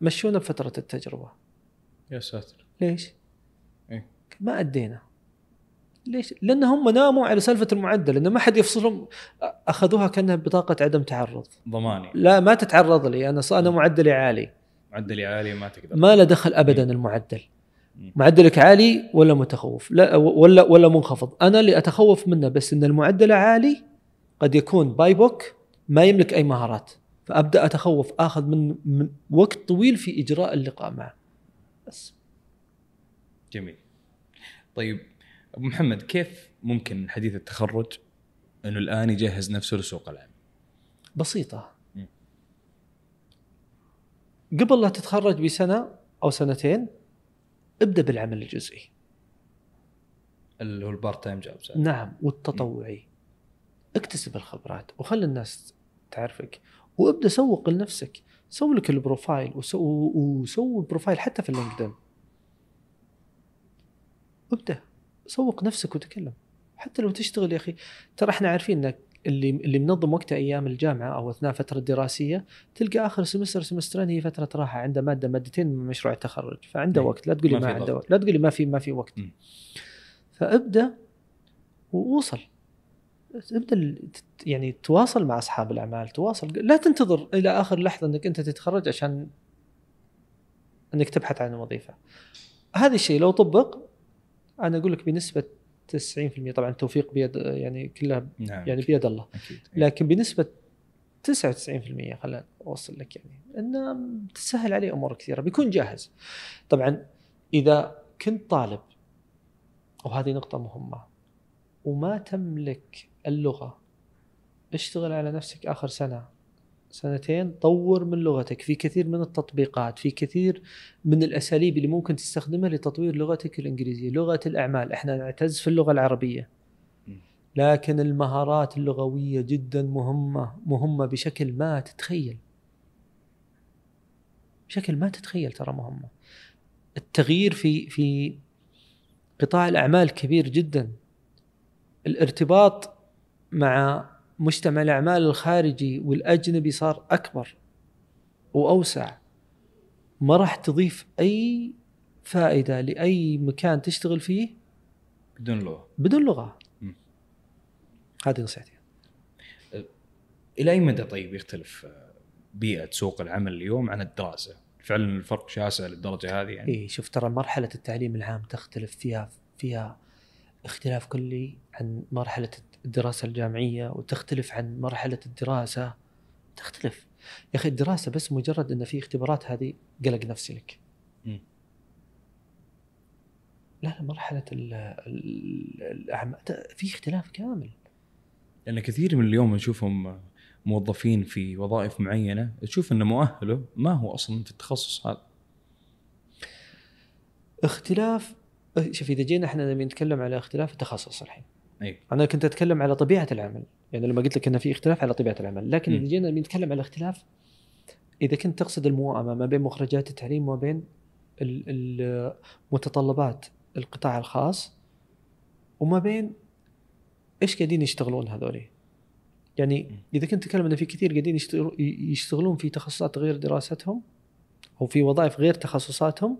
مشونا بفترة التجربة. يا ساتر. ليش؟ إيه. ما أدينا. ليش؟ لأن هم ناموا على سالفة المعدل ان ما حد يفصلهم. أخذوها كأنها بطاقة عدم تعرض. ضماني. لا ما تتعرض لي. أنا أنا معدلي عالي. معدلي عالي ما تقدر. ما له دخل ابدا المعدل. مم. معدلك عالي ولا متخوف؟ لا ولا ولا منخفض. أنا اللي أتخوف منه بس إن المعدل عالي قد يكون by book ما يملك أي مهارات. فأبدأ أتخوف آخذ من, من وقت طويل في إجراء اللقاء معه. بس. جميل. طيب أبو محمد كيف ممكن حديث التخرج إنه الآن يجهز نفسه لسوق العمل؟ بسيطة. قبل لا تتخرج بسنة أو سنتين ابدأ بالعمل الجزئي. اللي هو ال part time job نعم والتطوعي. اكتسب الخبرات وخلي الناس تعرفك وابدأ سوق لنفسك. سوي لك ال profile وسو profile حتى في ال LinkedIn ابدأ سوق نفسك وتكلم. حتى لو تشتغل يا أخي ترى إحنا عارفين إنك اللي اللي منظم وقته أيام الجامعة أو أثناء فترة دراسية تلقى آخر semester سمسترين هي فترة راحة عنده مادة مادتين من مشروع التخرج فعنده إيه. وقت لا تقول لي ما ما, عنده. وقت لا تقول لي ما في ما في وقت مم. فابدأ ووصل ابدأ يعني تواصل مع أصحاب الأعمال تواصل لا تنتظر إلى آخر لحظة إنك أنت تتخرج عشان إنك تبحث عن وظيفة هذا الشيء لو طبق أنا أقول لك بنسبة 90% طبعا التوفيق بيد يعني كلها نعم. يعني بيد الله. أكيد لكن بنسبة 99% خلينا اوصل لك يعني انه تسهل عليه أمور كثيرة بيكون جاهز. طبعا إذا كنت طالب وهذه نقطة مهمة وما تملك اللغة اشتغل على نفسك آخر سنة. سنتين طور من لغتك. في كثير من التطبيقات في كثير من الأساليب اللي ممكن تستخدمها لتطوير لغتك الإنجليزية. لغة الأعمال إحنا نعتز في اللغة العربية. مم. لكن المهارات اللغوية جدا مهمة مهمة بشكل ما تتخيل. بشكل ما تتخيل ترى مهمة. التغيير في في قطاع الأعمال كبير جدا. الارتباط مع مجتمع الأعمال الخارجي والأجنبي صار أكبر وأوسع. ما راح تضيف أي فائدة لأي مكان تشتغل فيه؟ بدون لغة. بدون لغة. هذه نصيحتي. إلى أي مدى طيب يختلف آه، بيئة سوق العمل اليوم عن الدراسة؟ فعلا الفرق شاسع للدرجة هذه يعني؟ اي شوف ترى مرحلة التعليم العام تختلف فيها فيها اختلاف كلي عن مرحلة الدراسة الجامعية وتختلف عن مرحلة الدراسة. تختلف. يا أخي الدراسة بس مجرد إن في اختبارات هذه قلق نفسي لك. لا لا مرحلة ال- ال- الأعمال. في اختلاف كامل. لأن كثير من اليوم نشوفهم موظفين في وظائف معينة تشوف إن مؤهله ما هو أصلا في التخصص هذا. اختلاف شوف إذا جينا إحنا نبي نتكلم على اختلاف التخصص الحين. اي أنا كنت أتكلم على طبيعة العمل. يعني لما قلت لك إن في اختلاف على طبيعة العمل. لكن م. اذا جينا نتكلم على اختلاف إذا كنت تقصد الموائمه ما بين مخرجات التعليم وما بين ال- ال- متطلبات القطاع الخاص وما بين إيش قاعدين يشتغلون هذولي. يعني. إذا كنت تتكلم إن في كثير قاعدين يشتغلون في تخصصات غير دراستهم أو في وظائف غير تخصصاتهم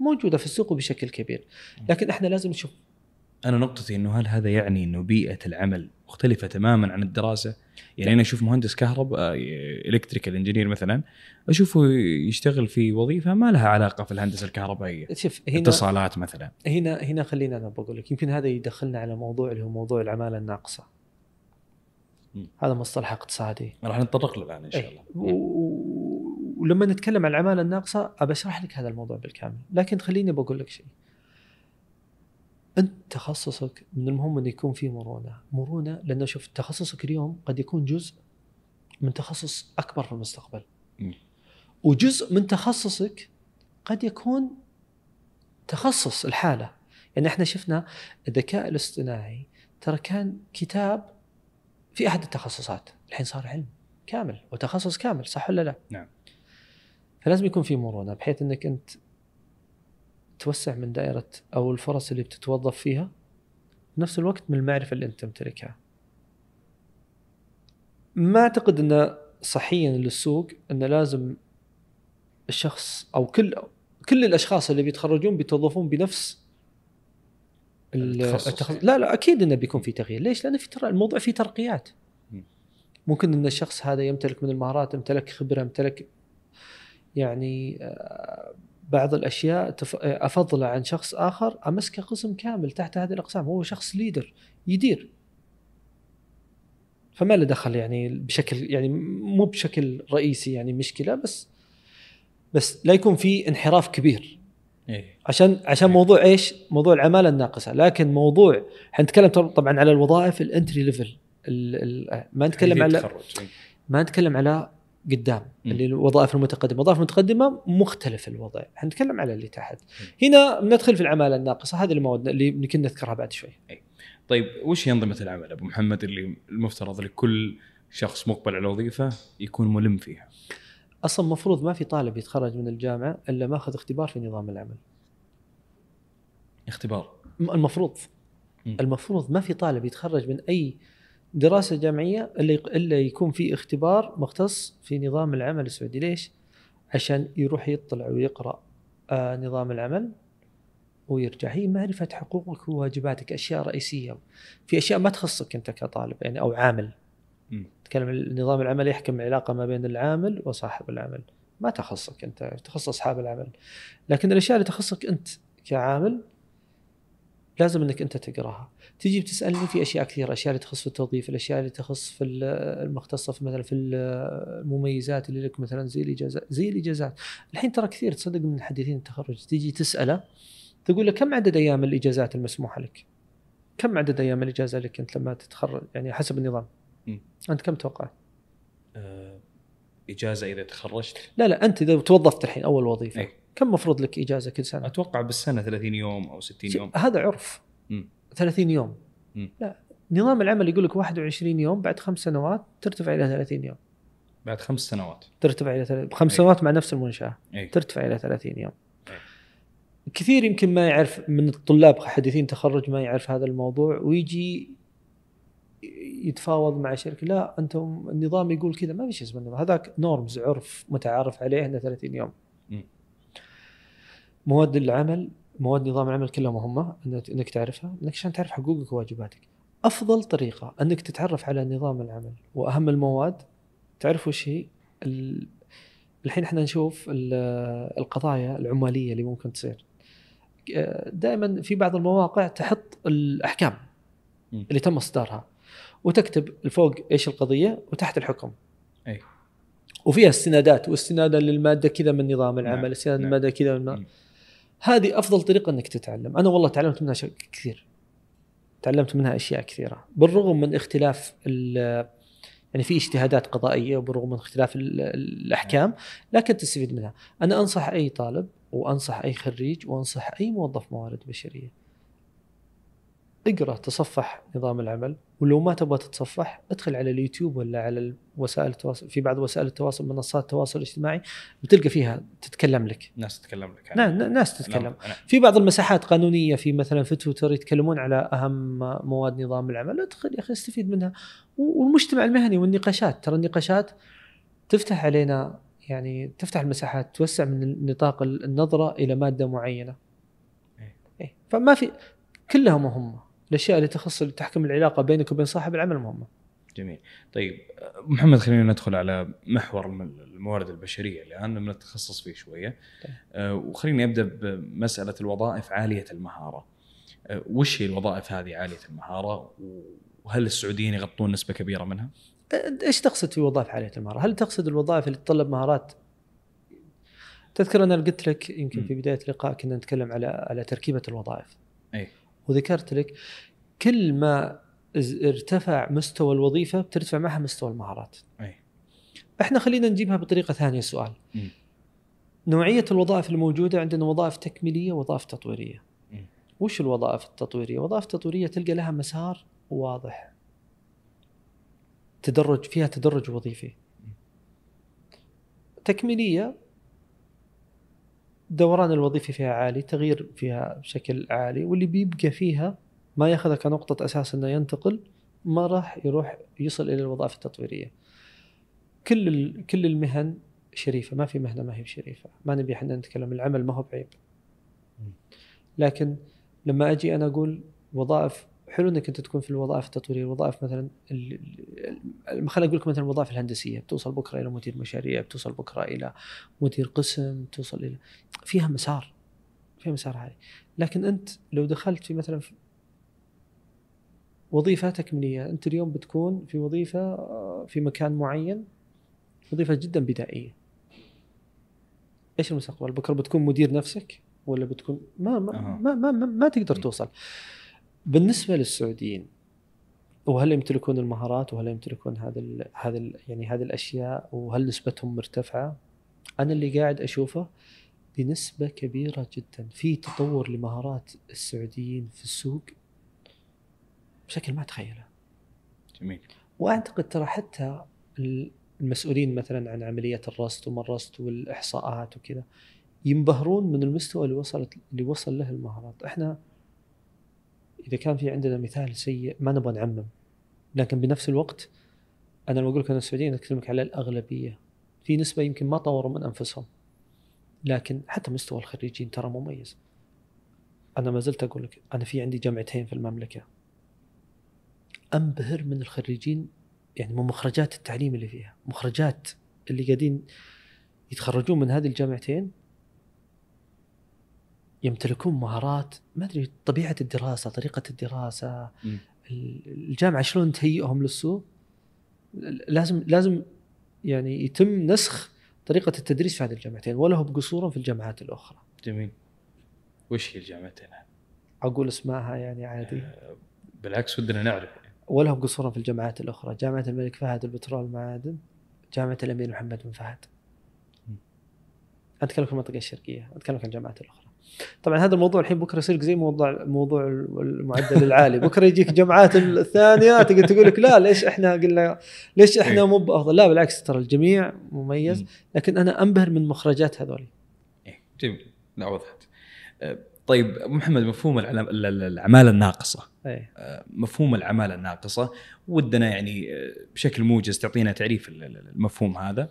موجودة في السوق بشكل كبير. لكن إحنا لازم نشوف أنا نقطتي إنه هل هذا يعني إنه بيئة العمل مختلفة تماما عن الدراسة؟ يعني أنا أشوف مهندس كهرباء electrical engineer مثلا أشوفه يشتغل في وظيفة ما لها علاقة في الهندسة الكهربائية شوف هنا اتصالات مثلا هنا هنا خلينا أنا بقول لك يمكن هذا يدخلنا على موضوع اللي هو موضوع العمالة الناقصة. هذا مصطلح اقتصادي. راح نتطرق له الآن إن شاء أي. الله ولما نتكلم عن العمالة الناقصة أبى أشرح لك هذا الموضوع بالكامل، لكن خليني بقول لك شيء. أنت تخصصك من المهم انه يكون فيه مرونة، مرونة لأنه شوف تخصصك اليوم قد يكون جزء من تخصص أكبر في المستقبل. وجزء من تخصصك قد يكون تخصص الحالة، يعني إحنا شفنا الذكاء الاصطناعي ترى كان كتاب في أحد التخصصات، الحين صار علم كامل وتخصص كامل صح ولا لا؟ نعم. فلازم يكون في مرونة بحيث إنك أنت توسع من دائرة أو الفرص اللي بتتوظف فيها في نفس الوقت من المعرفة اللي أنت تمتلكها. ما أعتقد انه صحيا للسوق انه لازم الشخص أو كل كل الأشخاص اللي بيتخرجون بيتوظفون بنفس ال- التخصص التخصص. لا لا أكيد إنه بيكون في تغيير، ليش؟ لأن في ترى الموضوع فيه ترقيات. مم. ممكن إن الشخص هذا يمتلك من المهارات، يمتلك خبرة، يمتلك يعني آه، بعض الأشياء تف- افضله عن شخص آخر امسكه قسم كامل تحت هذه الأقسام، هو شخص ليدر يدير. فما له دخل يعني بشكل يعني مو بشكل رئيسي يعني مشكلة بس بس لا يكون في انحراف كبير اي عشان عشان موضوع إيش؟ موضوع العمالة الناقصة، لكن موضوع حنتكلم طب- طبعا على الوظائف ال entry level ال- ما نتكلم على. ما نتكلم على قدام مم. اللي الوظائف المتقدمة، الوظائف المتقدمه مختلف الوضع، حنتكلم على اللي تحت. هنا ندخل في العمالة الناقصة، هذه المواد اللي يمكن نذكرها بعد شوي. طيب وش هي انظمه العمل أبو محمد اللي المفترض لكل شخص مقبل على وظيفة يكون ملم فيها؟ أصلا المفروض ما في طالب يتخرج من الجامعة إلا ماخذ اختبار في نظام العمل. اختبار م- المفروض مم. المفروض ما في طالب يتخرج من أي دراسة جامعية الا الا يكون في اختبار مختص في نظام العمل السعودي. ليش؟ عشان يروح يطلع ويقرأ آه نظام العمل ويرجع. هي معرفة حقوقك وواجباتك أشياء رئيسية. في أشياء ما تخصك أنت كطالب يعني أو عامل. تكلم النظام العمل يحكم العلاقة ما بين العامل وصاحب العمل. ما تخصك أنت تخص أصحاب العمل. لكن الأشياء اللي تخصك أنت كعامل لازم إنك أنت تقراها تجي بتسألني في أشياء كثيرة أشياء اللي تخص في التوظيف الأشياء اللي تخص في ال- المختصة في مثلا في ال- المميزات اللي لك مثلا زي الإجازات زي الإجازات الحين ترى كثير تصدق من حديثين التخرج تيجي تسأله تقول له كم عدد أيام الإجازات المسموحة لك؟ كم عدد أيام الإجازة لك أنت لما تتخرج يعني حسب النظام مم. أنت كم توقعت؟ آه، إجازة إذا تخرجت لا لا أنت إذا توظفت الحين أول وظيفة أي. كم مفروض لك إجازة كل سنة؟ أتوقع بالسنة 30 يوم أو 60 يوم هذا عرف مم. 30 يوم مم. لا نظام العمل يقول لك 21 يوم بعد خمس سنوات ترتفع إلى 30 يوم بعد خمس سنوات ترتفع إلى ثلاث- خمس أي. سنوات مع نفس المنشأة اي ترتفع إلى 30 يوم أي. كثير يمكن ما يعرف من الطلاب حديثين تخرج ما يعرف هذا الموضوع ويجي يتفاوض مع شركة لا أنتم النظام يقول كذا ما في شيء اسمه النظام هذاك نورمز عرف متعارف عليه انه 30 يوم مم. مواد العمل مواد نظام العمل كلها مهمه انك تعرفها إنك عشان تعرف حقوقك وواجباتك أفضل طريقة إنك تتعرف على نظام العمل وأهم المواد تعرف وش هي ال- الحين إحنا نشوف ال- القضايا العمالية اللي ممكن تصير دائما في بعض المواقع تحط الأحكام. اللي تم اصدارها وتكتب فوق إيش القضية وتحت الحكم أي وفيها استنادات واستنادا للمادة كذا من نظام العمل نعم. استناد نعم. الماده كذا من مم. هذه أفضل طريقة إنك تتعلم. أنا والله تعلمت منها شيء كثير. تعلمت منها أشياء كثيرة. بالرغم من اختلاف يعني في اجتهادات قضائية وبالرغم من اختلاف ال- الأحكام لكن تستفيد منها. أنا أنصح أي طالب وأنصح أي خريج وأنصح أي موظف موارد بشرية. اقرأ تصفح نظام العمل. ولو ما تبغى تتصفح ادخل على اليوتيوب ولا على وسائل التواصل في بعض وسائل التواصل منصات التواصل الاجتماعي بتلقى فيها تتكلم لك ناس تتكلم لك نعم ناس تتكلم نعم. في بعض المساحات قانونية في مثلا في تويتر يتكلمون على أهم مواد نظام العمل ادخل يا أخي استفيد منها والمجتمع المهني والنقاشات ترى النقاشات تفتح علينا يعني تفتح المساحات توسع من نطاق النظرة إلى مادة معينة إيه. إيه. فما في كلها مهمه الأشياء اللي تخص اللي تحكم العلاقة بينك وبين صاحب العمل مهمة جميل طيب محمد خلينا ندخل على محور الم- الموارد البشرية الآن بنتخصص فيه شوية طيب. أه، وخليني أبدأ بمسألة الوظائف عالية المهارة أه، وش هي الوظائف هذه عالية المهارة وهل السعوديين يغطون نسبة كبيرة منها؟ إيش تقصد في وظائف عالية المهارة؟ هل تقصد الوظائف اللي تتطلب مهارات تذكر أنا قلت لك يمكن في. بداية اللقاء كنا نتكلم على على تركيبة الوظائف أي وذكرت لك كل ما ارتفع مستوى الوظيفة بترتفع معها مستوى المهارات. أي. إحنا خلينا نجيبها بطريقة ثانية السؤال م. نوعية الوظائف الموجودة عندنا وظائف تكميلية ووظائف تطويرية. م. وش الوظائف التطويرية؟ وظائف تطويرية تلقى لها مسار واضح. تدرج فيها تدرج وظيفي. تكميلية دوران الوظيفي فيها عالي تغيير فيها بشكل عالي واللي بيبقى فيها ما ياخذها كنقطة أساس أنه ينتقل ما راح يروح يصل إلى الوظائف التطويرية. كل كل المهن شريفة ما في مهنة ما هي بشريفة. ما نبي إحنا نتكلم العمل ما هو بعيب. لكن لما أجي أنا أقول وظائف حلو إنك أنت تكون في الوظائف التطويرية الوظائف مثلا خليني أقول لك مثلا الوظائف الهندسية بتوصل بكرة إلى مدير مشاريع بتوصل بكرة إلى مدير قسم توصل إلى فيها مسار فيها مسار عالي لكن أنت لو دخلت في مثلا في وظيفة تكميلية أنت اليوم بتكون في وظيفة آه، في مكان معين وظيفة جدا بدائية إيش المستقبل بكرة بتكون مدير نفسك ولا بتكون ما ما. ما, ما, ما, ما تقدر. توصل بالنسبة للسعوديين وهل يمتلكون المهارات وهل يمتلكون هذا ال هذا ال يعني هذه الأشياء وهل نسبتهم مرتفعة؟ أنا اللي قاعد أشوفه بنسبة كبيرة جدا في تطور لمهارات السعوديين في السوق بشكل ما تخيله. جميل. وأعتقد ترى حتى المسؤولين مثلا عن عمليات الرصد وما الرصد والإحصاءات وكذا ينبهرون من المستوى اللي وصلت اللي وصل له المهارات. إحنا إذا كان في عندنا مثال سيء ما نبغى نعمم. لكن بنفس الوقت أنا لما أقول لك أنا السعوديين أكلمك على الأغلبية. في نسبة يمكن ما طوروا من أنفسهم. لكن حتى مستوى الخريجين ترى مميز. أنا ما زلت أقول لك أنا في عندي جامعتين في المملكة. أنبهر من الخريجين يعني من مخرجات التعليم اللي فيها. مخرجات اللي قاعدين يتخرجون من هذه الجامعتين يمتلكون مهارات ما أدري طبيعة الدراسة طريقة الدراسة م. الجامعة شلون تهيئهم للسوق؟ لازم لازم يعني يتم نسخ طريقة التدريس في هذه الجامعتين ولا هو بقصورهم في الجامعات الأخرى. جميل. وش هي الجامعتين؟ أقول اسمائها يعني عادي. بالعكس ودنا نعرف. ولا هم قصورهم في الجامعات الأخرى. جامعة الملك فهد البترول والمعادن جامعة الأمير محمد بن فهد أتكلم في المنطقة الشرقية أتكلم عن الجامعات الأخرى. طبعا هذا الموضوع الحين بكرة يصير زي موضوع موضوع المعدل العالي. بكرة يجيك جامعات الثانية تقول تقول لك لا ليش إحنا قلنا ليش إحنا مو بافضل لا بالعكس ترى الجميع مميز لكن أنا أنبهر من مخرجات هذول. إيه جميل. لا وضحت أه، طيب محمد مفهوم العماله الناقصة. أي. أه، مفهوم العماله الناقصة. ودنا يعني أه، بشكل موجز تعطينا تعريف المفهوم هذا.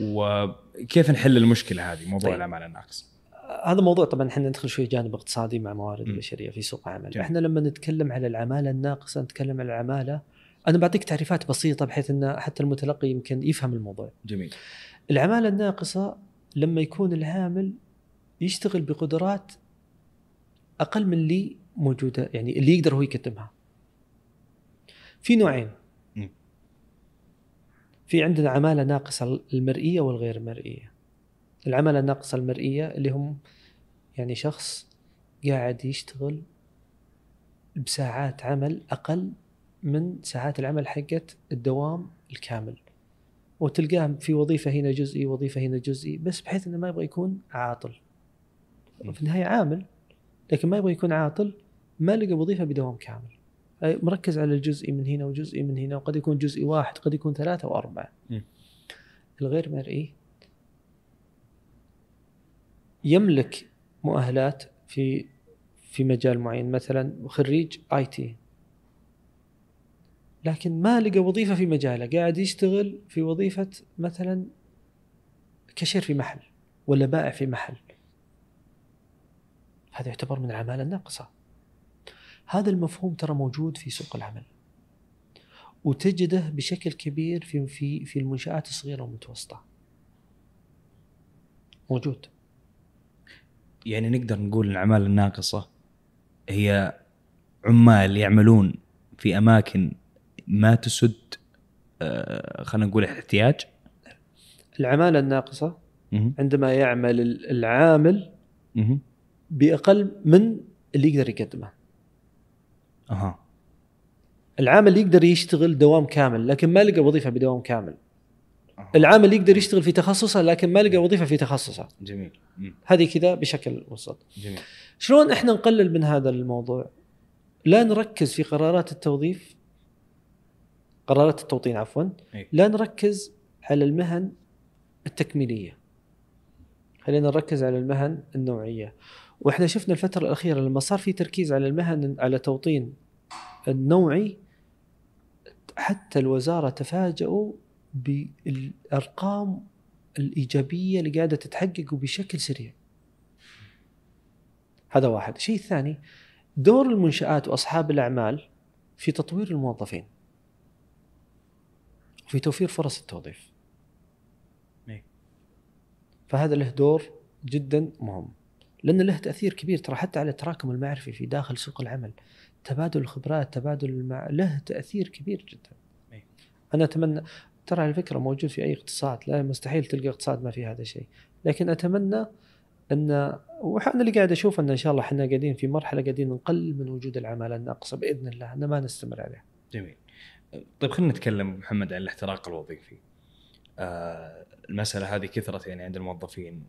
وكيف نحل المشكلة هذه موضوع طيب. العماله الناقصة؟ هذا موضوع طبعا إحنا ندخل شوي جانب اقتصادي مع موارد البشرية في سوق العمل جميل. إحنا لما نتكلم على العمالة الناقصة نتكلم على العمالة أنا بعطيك تعريفات بسيطة بحيث إن حتى المتلقي يمكن يفهم الموضوع. جميل. العمالة الناقصة لما يكون العامل يشتغل بقدرات أقل من اللي موجودة يعني اللي يقدر هو يقدمها. في نوعين. في عندنا عمالة ناقصة المرئية والغير مرئية. العماله الناقصة المرئية اللي هم يعني شخص قاعد يشتغل بساعات عمل أقل من ساعات العمل حقت الدوام الكامل. وتلقاه في وظيفة هنا جزئي وظيفة هنا جزئي بس بحيث إنه ما يبغى يكون عاطل. في النهاية عامل لكن ما يبغى يكون عاطل ما لقى وظيفة بدوام كامل. مركز على الجزئي من هنا وجزئي من هنا وقد يكون جزئي واحد قد يكون ثلاثة وأربعة. الغير مرئي يملك مؤهلات في في مجال معين مثلا خريج آي تي. لكن ما لقى وظيفة في مجاله قاعد يشتغل في وظيفة مثلا كشير في محل ولا بائع في محل. هذا يعتبر من العماله الناقصة. هذا المفهوم ترى موجود في سوق العمل. وتجده بشكل كبير في في في المنشآت الصغيرة والمتوسطة. موجود. يعني نقدر نقول الأعمال الناقصة هي عمال يعملون في أماكن ما تسد آه، خلينا نقول احتياج العمالة الناقصة عندما يعمل العامل بأقل من اللي يقدر يقدمه. أها. العامل يقدر يشتغل دوام كامل لكن ما لقى وظيفة بدوام كامل. العامل يقدر يشتغل في تخصصه لكن ما لقى وظيفة في تخصصه. جميل. هذه كذا بشكل مبسط جميل. شلون إحنا نقلل من هذا الموضوع؟ لا نركز في قرارات التوظيف قرارات التوطين عفوا لا نركز على المهن التكميلية. خلينا نركز على المهن النوعية. وإحنا شفنا الفترة الأخيرة لما صار في تركيز على المهن على توطين النوعي حتى الوزارة تفاجئوا بالأرقام الإيجابية اللي قاعدة تتحقق بشكل سريع. هذا واحد، الشيء الثاني دور المنشآت وأصحاب الأعمال في تطوير الموظفين. في توفير فرص التوظيف. فهذا له دور جدا مهم. لأن له تأثير كبير ترى حتى على التراكم المعرفي في داخل سوق العمل تبادل الخبرات تبادل المع... له تأثير كبير جدا أي. أنا أتمنى ترى على فكرة موجود في أي اقتصاد لا مستحيل تلقى اقتصاد ما في هذا الشيء. لكن أتمنى أن وأنا اللي قاعد أشوف أن إن شاء الله إحنا قاعدين في مرحلة قاعدين نقلل من وجود العمالة الناقصة بإذن الله. أن ما نستمر عليه جميل. طيب خلينا نتكلم محمد عن الاحتراق الوظيفي. آه المسألة هذه كثرت يعني عند الموظفين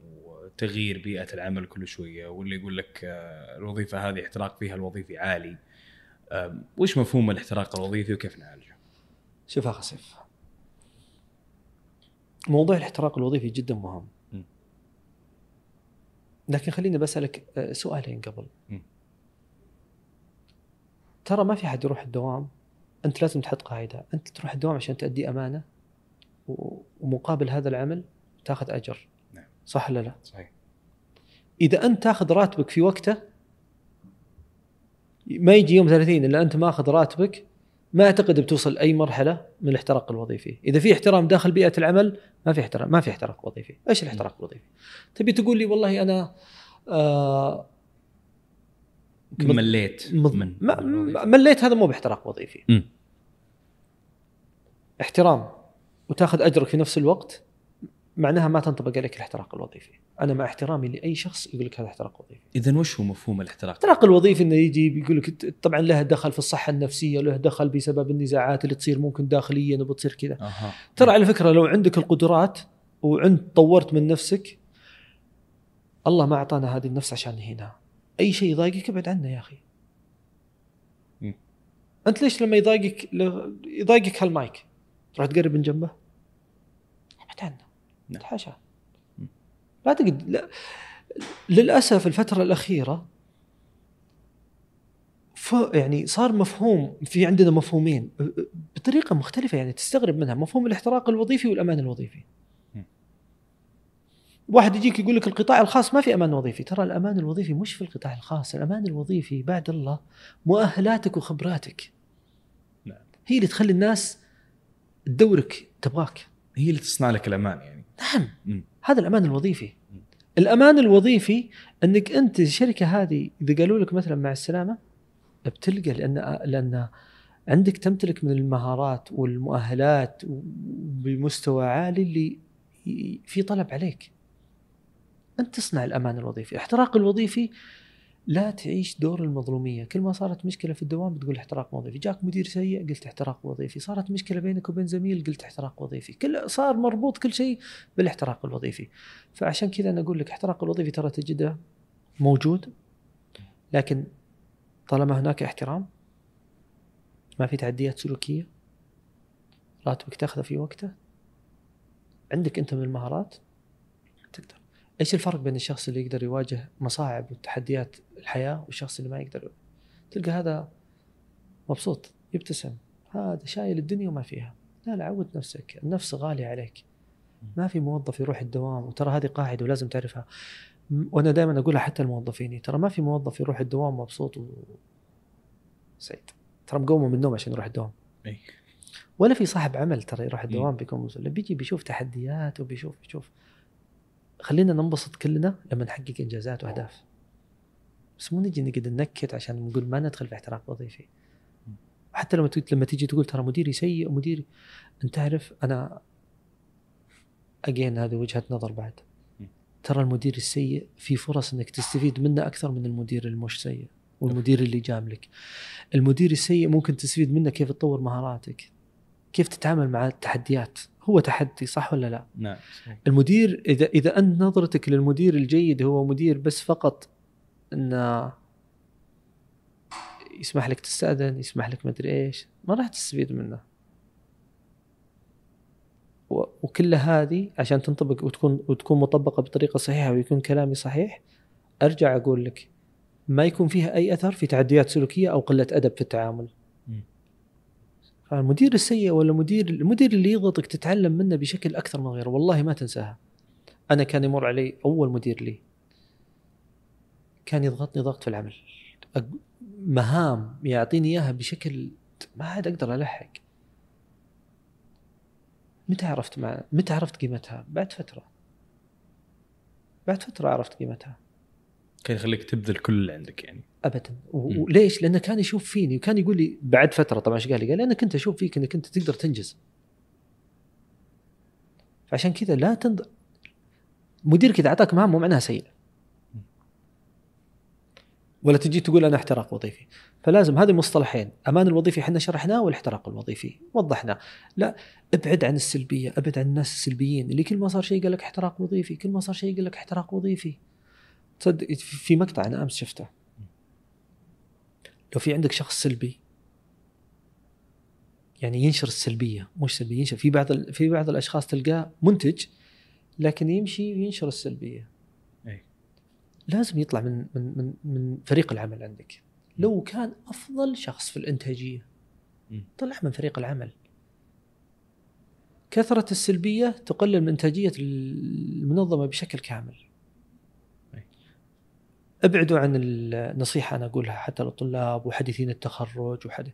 تغيير بيئة العمل كل شوية واللي يقول لك آه، الوظيفة هذه احتراق فيها الوظيفي عالي. وش مفهوم الاحتراق الوظيفي وكيف نعالجه؟ شوف اخ سيف موضوع الاحتراق الوظيفي جدا مهم م. لكن خليني بسألك آه، سؤالين قبل م. ترى ما في حد يروح الدوام أنت لازم تحط قاعدة أنت تروح الدوام عشان تؤدي أمانة ومقابل هذا العمل تاخذ أجر نعم. صح ولا لا؟ صحيح إذا أنت تاخذ راتبك في وقته ما يجي يوم 30 إلا أنت ماخذ راتبك ما أعتقد بتوصل أي مرحلة من الاحتراق الوظيفي، إذا في احترام داخل بيئة العمل ما في احترام ما في احتراق وظيفي، إيش الاحتراق الوظيفي؟ تبي تقول لي والله أنا آه مليت مض... من. م- مليت هذا مو باحتراق وظيفي مم. احترام وتاخذ أجرك في نفس الوقت معناها ما تنطبق عليك الاحتراق الوظيفي. أنا مع احترامي لأي شخص يقول لك هذا احتراق وظيفي. اذا وش هو مفهوم الاحتراق؟ الاحتراق الوظيفي إنه يجي بيقول لك طبعا له دخل في الصحة النفسية له دخل بسبب النزاعات اللي تصير ممكن داخليا وبتصير كذا. أها. ترى على فكرة لو عندك القدرات وعند طورت من نفسك الله ما أعطانا هذه النفس عشان نهينها. أي شيء يضايقك ابعد عنه يا أخي. أنت ليش لما يضايقك يضايقك هالمايك؟ تروح تقرب من جنبه؟ ابعد عنه. نعم. مم. لا تقد لا للأسف الفترة الأخيرة ف يعني صار مفهوم في عندنا مفهومين بطريقة مختلفة يعني تستغرب منها مفهوم الاحتراق الوظيفي والأمان الوظيفي. واحد يجيك يقول لك القطاع الخاص ما في أمان وظيفي ترى الأمان الوظيفي مش في القطاع الخاص الأمان الوظيفي بعد الله مؤهلاتك وخبراتك نعم. هي اللي تخلي الناس تدورك تبغاك هي اللي تصنع لك الأمان يعني نعم. هذا الأمان الوظيفي. الأمان الوظيفي أنك أنت الشركة هذه إذا قالوا لك مثلا مع السلامة بتلقى لأن لأن عندك تمتلك من المهارات والمؤهلات بمستوى عالي اللي في طلب عليك. أنت تصنع الأمان الوظيفي. الاحتراق الوظيفي لا تعيش دور المظلومية. كل ما صارت مشكلة في الدوام بتقول احتراق وظيفي. جاك مدير سيء قلت احتراق وظيفي. صارت مشكلة بينك وبين زميل قلت احتراق وظيفي. كل صار مربوط كل شيء بالاحتراق الوظيفي. فعشان كذا أنا أقول لك احتراق الوظيفي ترى تجده موجود لكن طالما هناك احترام ما في تعديات سلوكية راتبك تاخذه في وقته عندك أنت من المهارات إيش الفرق بين الشخص اللي يقدر يواجه مصاعب وتحديات الحياة والشخص اللي ما يقدر؟ تلقى هذا مبسوط يبتسم. هذا شايل الدنيا وما فيها. لا لا عود نفسك. النفس غالية عليك. ما في موظف يروح الدوام وترى هذه قاعدة ولازم تعرفها. وأنا دائما أقولها حتى الموظفين ترى ما في موظف يروح الدوام مبسوط و سعيد. ترى مقومه من النوم عشان يروح الدوام. أي. ولا في صاحب عمل ترى يروح الدوام. بيكون لا بيجي بيشوف تحديات وبيشوف بيشوف خلينا ننبسط كلنا لما نحقق إنجازات وأهداف. بس مو نجي نقعد ننكت عشان نقول ما ندخل في احتراق وظيفي. حتى لما لما تيجي تقول ترى مديري سيء مديري أنت تعرف أنا اجين هذه وجهة نظر بعد. ترى المدير السيء في فرص إنك تستفيد منه أكثر من المدير المش سيء والمدير اللي جاملك المدير السيء ممكن تستفيد منه كيف تطور مهاراتك كيف تتعامل مع التحديات. هو تحدي صح ولا لا نعم صحيح. المدير إذا إذا أنت نظرتك للمدير الجيد هو مدير بس فقط انه يسمح لك تستأذن يسمح لك مدري إيش ما راح تستفيد منه وكل هذه عشان تنطبق وتكون وتكون مطبقة بطريقة صحيحة ويكون كلامي صحيح أرجع أقول لك ما يكون فيها أي أثر في تعديات سلوكية أو قلة أدب في التعامل. فالمدير السيء ولا مدير المدير اللي يضغطك تتعلم منه بشكل أكثر من غيره. والله ما تنساها. أنا كان يمر علي أول مدير لي. كان يضغطني ضغط في العمل مهام يعطيني إياها بشكل ما عاد أقدر ألحق. متى عرفت مع متى عرفت قيمتها؟ بعد فترة. بعد فترة عرفت قيمتها. كان يخليك تبذل كل اللي عندك يعني ابدا. وليش؟ لأنه كان يشوف فيني وكان يقول لي بعد فترة طبعا إيش قال لي؟ قال أنا كنت أشوف فيك إنك أنت تقدر تنجز. فعشان كذا لا تنض مديرك اذا أعطاك مهام مو معناها سيء. ولا تجي تقول أنا احتراق وظيفي. فلازم هذه مصطلحين، أمان الوظيفي إحنا شرحناه والاحتراق الوظيفي وضحناه. لا ابعد عن السلبية، ابعد عن الناس السلبيين اللي كل ما صار شيء قال لك احتراق وظيفي، كل ما صار شيء قال لك احتراق وظيفي. تصدق في مقطع أنا أمس شفته لو في عندك شخص سلبي يعني ينشر السلبية مش سلبي ينشر في بعض ال- في بعض الأشخاص تلقاه منتج لكن يمشي وينشر السلبية أي. لازم يطلع من من من من فريق العمل عندك لو كان أفضل شخص في الإنتاجية. طلع من فريق العمل كثرة السلبية تقلل من إنتاجية المنظمة بشكل كامل. أبعدوا عن النصيحة أنا أقولها حتى للطلاب وحديثين التخرج وحديث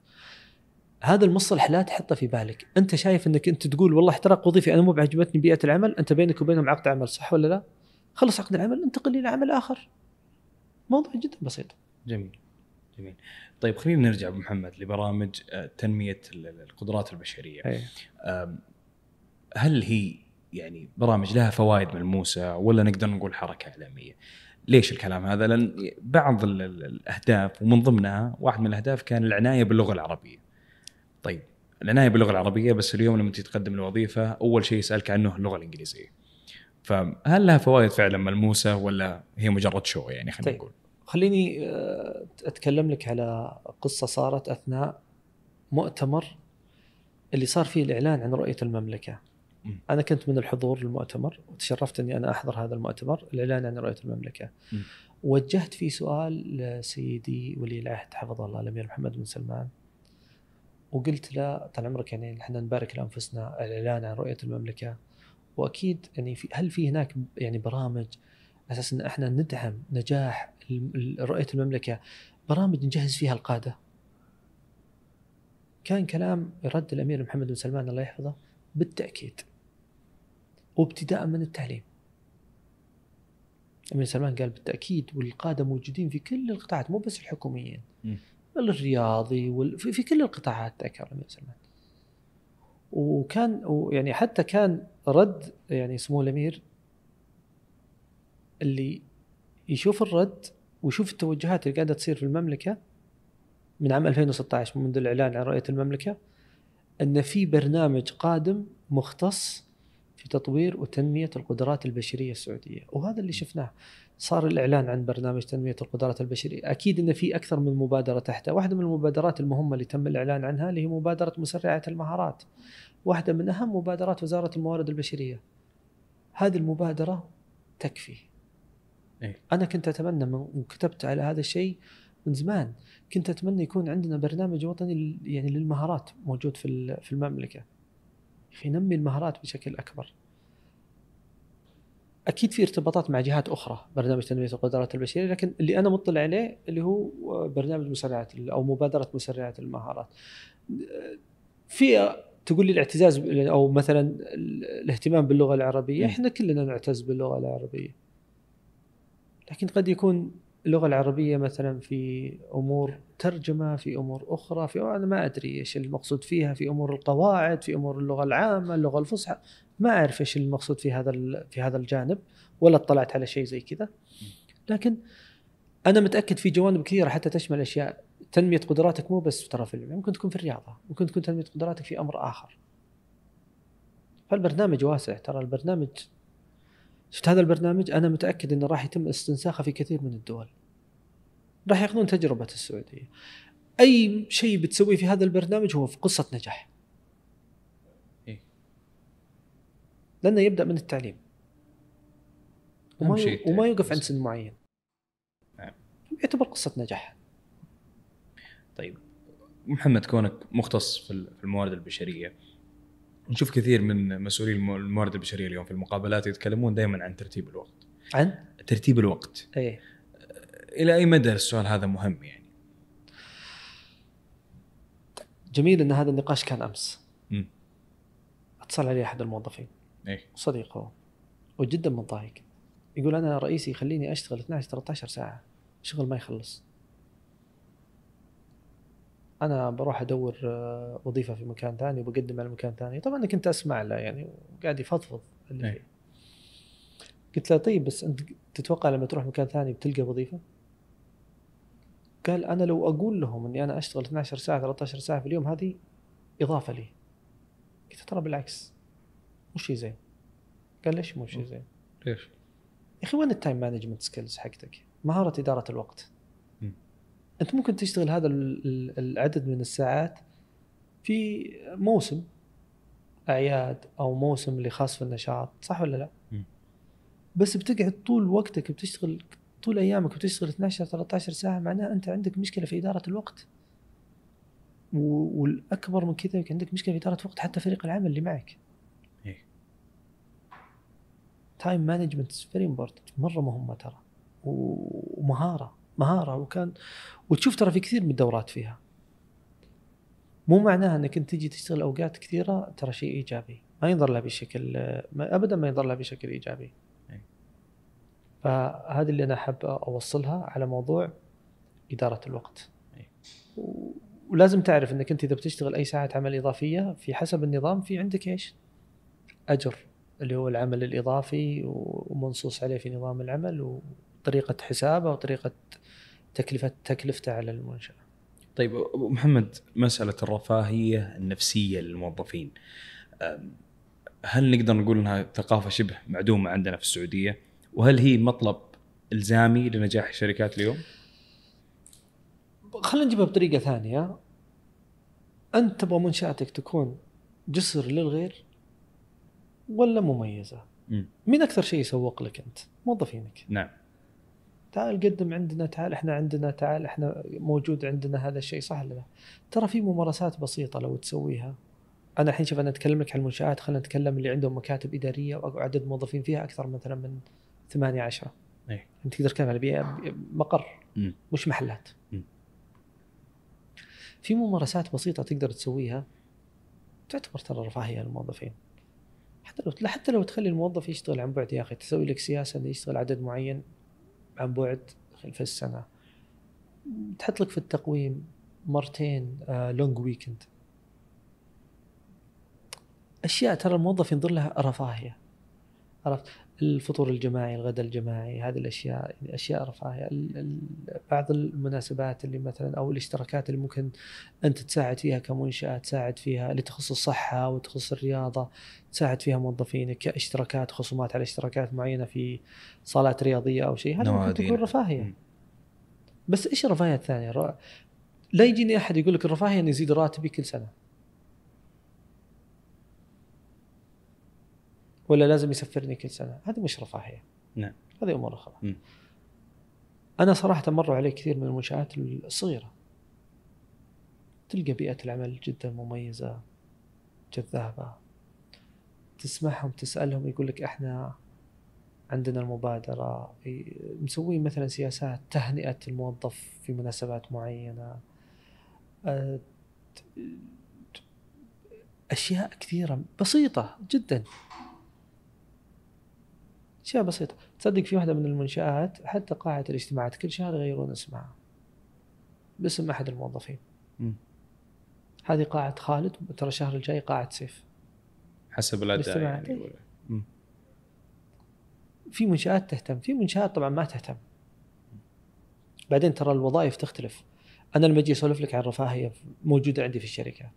هذا المصطلح لا تحطه في بالك. أنت شايف إنك أنت تقول والله احتراق وظيفي أنا مو بعجبتني بيئة العمل أنت بينك وبينهم عقد عمل صح ولا لا؟ خلص عقد العمل انتقل إلى عمل آخر. موضوع جدا بسيط. جميل جميل. طيب خلينا نرجع أبو محمد لبرامج آه، تنمية ال- ال- القدرات البشرية. آم، هل هي يعني برامج لها فوائد ملموسة ولا نقدر نقول حركة إعلامية؟ ليش الكلام هذا؟ لأن بعض ال- ال- الأهداف ومن ضمنها واحد من الأهداف كان العناية باللغة العربية. طيب العناية باللغة العربية بس اليوم لما تتقدم الوظيفة أول شيء يسالك عنه اللغة الإنجليزية. فهل لها فوائد فعلا ملموسة ولا هي مجرد شو يعني خلينا طيب. نقول؟ خليني آه، أتكلم لك على قصة صارت أثناء مؤتمر اللي صار فيه الإعلان عن رؤية المملكة. مم. أنا كنت من الحضور المؤتمر وتشرفت إني أنا أحضر هذا المؤتمر الاعلان عن رؤية المملكة. مم. وجهت فيه سؤال لسيدي ولي العهد حفظه الله الأمير محمد بن سلمان وقلت له طال عمرك يعني إحنا نبارك لأنفسنا الاعلان عن رؤية المملكة وأكيد يعني في هل في هناك يعني برامج على أساس إن إحنا ندعم نجاح رؤية المملكة برامج نجهز فيها القادة كان كلام رد الأمير محمد بن سلمان الله يحفظه بالتأكيد وابتداء من التعليم الامير سلمان قال بالتأكيد والقادة موجودين في كل القطاعات مو بس الحكوميين. الرياضي وال... في, في كل القطاعات ذكر الامير سلمان وكان ويعني حتى كان رد يعني سمو الأمير اللي يشوف الرد ويشوف التوجهات اللي قاعدة تصير في المملكة من عام 2016 منذ الإعلان عن رؤية المملكة إن في برنامج قادم مختص في تطوير وتنمية القدرات البشرية السعودية. وهذا اللي شفناه. صار الإعلان عن برنامج تنمية القدرات البشرية. أكيد إن في أكثر من مبادرة تحته. واحدة من المبادرات المهمة اللي تم الإعلان عنها اللي هي مبادرة مسرعة المهارات. واحدة من أهم مبادرات وزارة الموارد البشرية. هذه المبادرة تكفي. إيه. أنا كنت أتمنى من وكتبت على هذا الشيء من زمان. كنت أتمنى يكون عندنا برنامج وطني يعني للمهارات موجود في في المملكة. أخي نمي المهارات بشكل أكبر. أكيد في ارتباطات مع جهات أخرى برنامج تنمية القدرات البشرية لكن اللي أنا مطلع عليه اللي هو برنامج مسرعات أو مبادرة مسرعات المهارات. في تقول لي الاعتزاز أو مثلا ال- الاهتمام باللغة العربية. إحنا كلنا نعتز باللغة العربية. لكن قد يكون اللغة العربية مثلا في أمور ترجمة في أمور أخرى في أنا ما أدري إيش المقصود فيها في أمور القواعد في أمور اللغة العامة اللغة الفصحى ما أعرف إيش المقصود في هذا في هذا الجانب ولا اطلعت على شيء زي كذا. لكن أنا متأكد في جوانب كثيرة حتى تشمل أشياء. تنمية قدراتك مو بس ترى في العلم ممكن تكون في الرياضة ممكن تكون تنمية قدراتك في أمر آخر. فالبرنامج واسع ترى البرنامج شفت هذا البرنامج أنا متأكد إنه راح يتم استنساخه في كثير من الدول راح يأخذون تجربة السعودية أي شيء بتسويه في هذا البرنامج هو في قصة نجاح إيه. لأنه يبدأ من التعليم وما, شيء. وما يوقف عند. سن معين نعم. يعتبر قصة نجاح طيب محمد كونك مختص في الموارد البشرية نشوف كثير من مسؤولي الم- الموارد البشرية اليوم في المقابلات يتكلمون دائما عن ترتيب الوقت. عن؟ ترتيب الوقت. إيه. إلى أي مدى السؤال هذا مهم يعني؟ جميل إن هذا النقاش كان أمس. مم. اتصل علي أحد الموظفين. إيه. صديقه وجدا متضايق يقول أنا رئيسي يخليني أشتغل 12 13 ساعة. شغل ما يخلص. أنا بروح أدور آه، وظيفة في مكان ثاني وبقدم على مكان ثاني طبعا أنا كنت أسمع له يعني وقاعد يفضفض اللي أي. فيه قلت له طيب بس أنت تتوقع لما تروح مكان ثاني بتلقى وظيفة؟ قال أنا لو أقول لهم إني أنا أشتغل 12 ساعة 13 ساعة في اليوم هذه إضافة لي قلت ترى بالعكس مو شيء زين قال ليش مو شيء زين؟ ليش؟ يا أخي وين ال time management skills حقتك؟ مهارة إدارة الوقت. أنت ممكن تشتغل هذا ال- ال- العدد من الساعات في موسم أعياد أو موسم اللي خاص في النشاط، صح ولا لا؟ مم. بس بتقعد طول وقتك بتشتغل طول أيامك بتشتغل 12 13 ساعة معناها أنت عندك مشكلة في إدارة الوقت. والأكبر من كذا عندك مشكلة في إدارة وقت حتى فريق العمل اللي معك. time management very important مرة مهمة ترى ومهارة مهارة وكان وتشوف ترى في كثير من الدورات فيها مو معناها إنك أنت تجي تشتغل أوقات كثيرة ترى شيء إيجابي ما ينظر لها بشكل ما ابدا ما ينظر لها بشكل إيجابي أي. فهذا اللي أنا حاب أوصلها على موضوع إدارة الوقت. و- ولازم تعرف إنك أنت إذا بتشتغل أي ساعات عمل إضافية في حسب النظام في عندك إيش؟ أجر اللي هو العمل الإضافي ومنصوص عليه في نظام العمل وطريقه حسابه وطريقه تكلفه تكلفته على المنشأة. طيب أبو محمد مسألة الرفاهية النفسية للموظفين هل نقدر نقول إنها ثقافة شبه معدومة عندنا في السعودية؟ وهل هي مطلب إلزامي لنجاح الشركات اليوم؟ خلينا نجيبها بطريقة ثانية أنت تبغى منشأتك تكون جسر للغير ولا مميزة؟ مم. مين أكثر شيء يسوق لك أنت؟ موظفينك. نعم تعال قدم عندنا تعال إحنا عندنا تعال إحنا موجود عندنا هذا الشيء صح ولا لا؟ ترى في ممارسات بسيطة لو تسويها أنا الحين شوف أنا اتكلم لك عن المنشآت خلينا نتكلم اللي عندهم مكاتب إدارية وعدد موظفين فيها أكثر مثلا من 8 10 إيه. أنت تقدر تتكلم على بيئة مقر مم. مش محلات. في ممارسات بسيطة تقدر تسويها تعتبر ترى رفاهية للموظفين حتى لو حتى لو تخلي الموظف يشتغل عن بعد يا أخي تسوي لك سياسة إنه يشتغل عدد معين عن بعد في السنة. تحط لك في التقويم مرتين لونج ويكند أشياء ترى الموظف ينظر لها رفاهية. عرفت؟ الفطور الجماعي الغداء الجماعي هذه الأشياء أشياء رفاهيه بعض المناسبات اللي مثلا أو الاشتراكات اللي ممكن أنت تساعد فيها كمنشأة تساعد فيها اللي تخص الصحة وتخص الرياضة تساعد فيها موظفينك كاشتراكات خصومات على اشتراكات معينة في صالات رياضية أو شيء هذا ممكن. تكون رفاهية. بس إيش الرفاهية الثانية؟ لا يجيني أحد يقول لك الرفاهية إني يزيد راتبي كل سنة. ولا لازم يسفرني كل سنة، هذه مش رفاهية. نعم. هذه أمور أخرى. أنا صراحة مروا علي كثير من المنشآت الصغيرة. تلقى بيئة العمل جدا مميزة جذابة. تسمعهم تسألهم يقول لك إحنا عندنا المبادرة مسوين مثلا سياسات تهنئة الموظف في مناسبات معينة أشياء كثيرة بسيطة جدا أشياء بسيطة تصدق في واحدة من المنشآت حتى قاعة الاجتماعات كل شهر يغيرون اسمها باسم أحد الموظفين. هذه قاعة خالد ترى الشهر الجاي قاعة سيف. حسب الأداء. يعني. في منشآت تهتم. في منشآت طبعا ما تهتم. بعدين ترى الوظائف تختلف. أنا لما أجي أسولف لك عن الرفاهيه موجودة عندي في الشركة.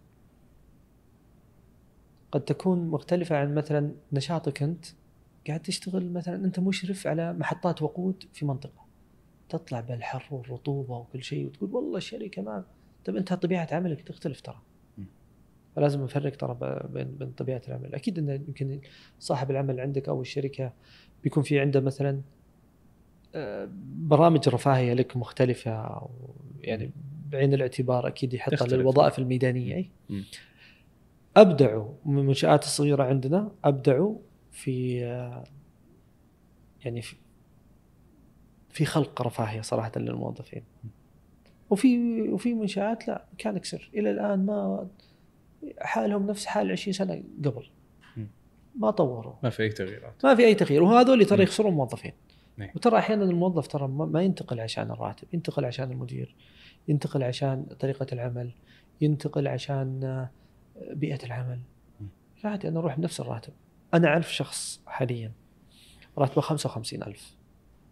قد تكون مختلفة عن مثلا نشاطك أنت قاعد تشتغل مثلا أنت مشرف على محطات وقود في منطقة تطلع بالحر والرطوبة وكل شيء وتقول والله الشركة ما طب أنت طبيعة عملك تختلف ترى. فلازم نفرق ترى بين بين طبيعة العمل أكيد انه يمكن صاحب العمل عندك أو الشركة بيكون في عنده مثلا آه، برامج رفاهية لك مختلفة أو يعني بعين الاعتبار أكيد يحطها. للوظائف الميدانية. أبدعوا من المنشآت الصغيرة عندنا أبدعوا في يعني في في خلق رفاهية صراحة للموظفين. وفي وفي منشآت لا كان سر إلى الآن ما حالهم نفس حال 20 سنة قبل. ما طوروا. ما في أي تغييرات. ما في أي تغيير. وهذول ترى. يخسرون موظفين. نعم. وترى أحيانا الموظف ترى ما ينتقل عشان الراتب ينتقل عشان المدير ينتقل عشان طريقة العمل ينتقل عشان بيئة العمل. عادي أنا أروح بنفس الراتب. أنا أعرف شخص حاليا راتبه 55000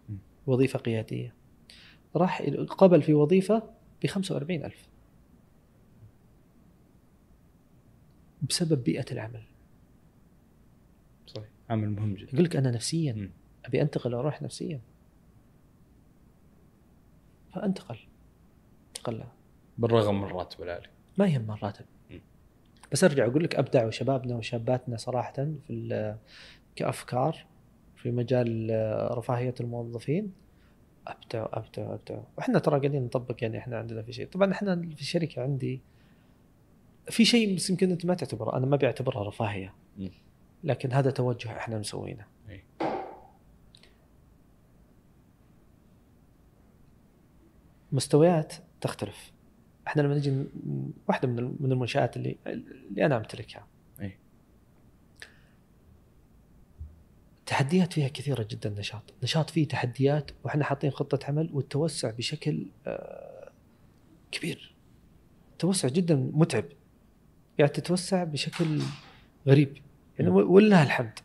مم. وظيفة قيادية. راح قبل في وظيفة ب 45000 بسبب بيئة العمل. صحيح. عامل مهم جدا. يقول لك أنا نفسيا. أبي أنتقل وأروح نفسيا. فأنتقل. انتقل له. بالرغم من الراتب العالي. ما يهم الراتب. بس أرجع أقول لك ابدعوا شبابنا وشاباتنا صراحة في كأفكار في مجال آه، رفاهية الموظفين. أبدعوا أبدعوا أبدعوا. وإحنا ترى قاعدين نطبق يعني إحنا عندنا في شيء. طبعا إحنا في الشركة عندي في شيء بس يمكن أنت ما تعتبره أنا ما بعتبرها رفاهية. لكن هذا توجه إحنا مسوينه. مستويات تختلف. إحنا لما نجي واحدة من من المنشآت اللي اللي أنا أمتلكها. أي. تحديات فيها كثيرة جدا نشاط. نشاط فيه تحديات وإحنا حاطين خطة عمل والتوسع بشكل آه، كبير. توسع جدا متعب. يعني تتوسع بشكل غريب. يعني نعم. ولله الحمد.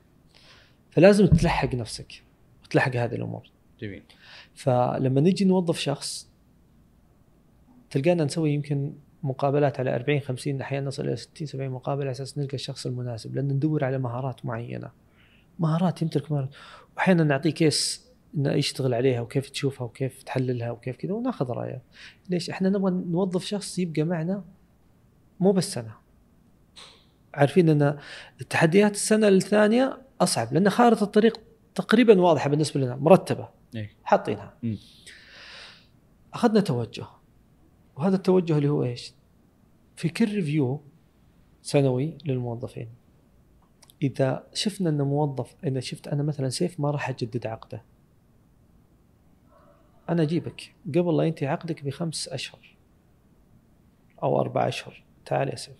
فلازم تلحق نفسك وتلحق هذه الأمور. جميل. فلما نجي نوظف شخص تلقانا نسوي يمكن مقابلات على 40 50 أحيانا نصل إلى 60 70 مقابلة على أساس نلقى الشخص المناسب لأن ندور على مهارات معينة. مهارات يمتلك مهارات وأحيانا نعطيه كيس إنه يشتغل عليها وكيف تشوفها وكيف تحللها وكيف كذا وناخذ رأيه. ليش؟ إحنا نبغى نوظف شخص يبقى معنا مو بس سنة. عارفين إن التحديات السنة الثانية أصعب لأن خارطة الطريق تقريبا واضحة بالنسبة لنا مرتبة. أي. حاطينها. أخذنا توجه. وهذا التوجه اللي هو إيش؟ في كل ريفيو سنوي للموظفين. إذا شفنا إن موظف اذا شفت أنا مثلا سيف ما راح أجدد عقده. أنا أجيبك. قبل لا ينتهي عقدك بخمس أشهر أو أربع أشهر. تعال يا سيف.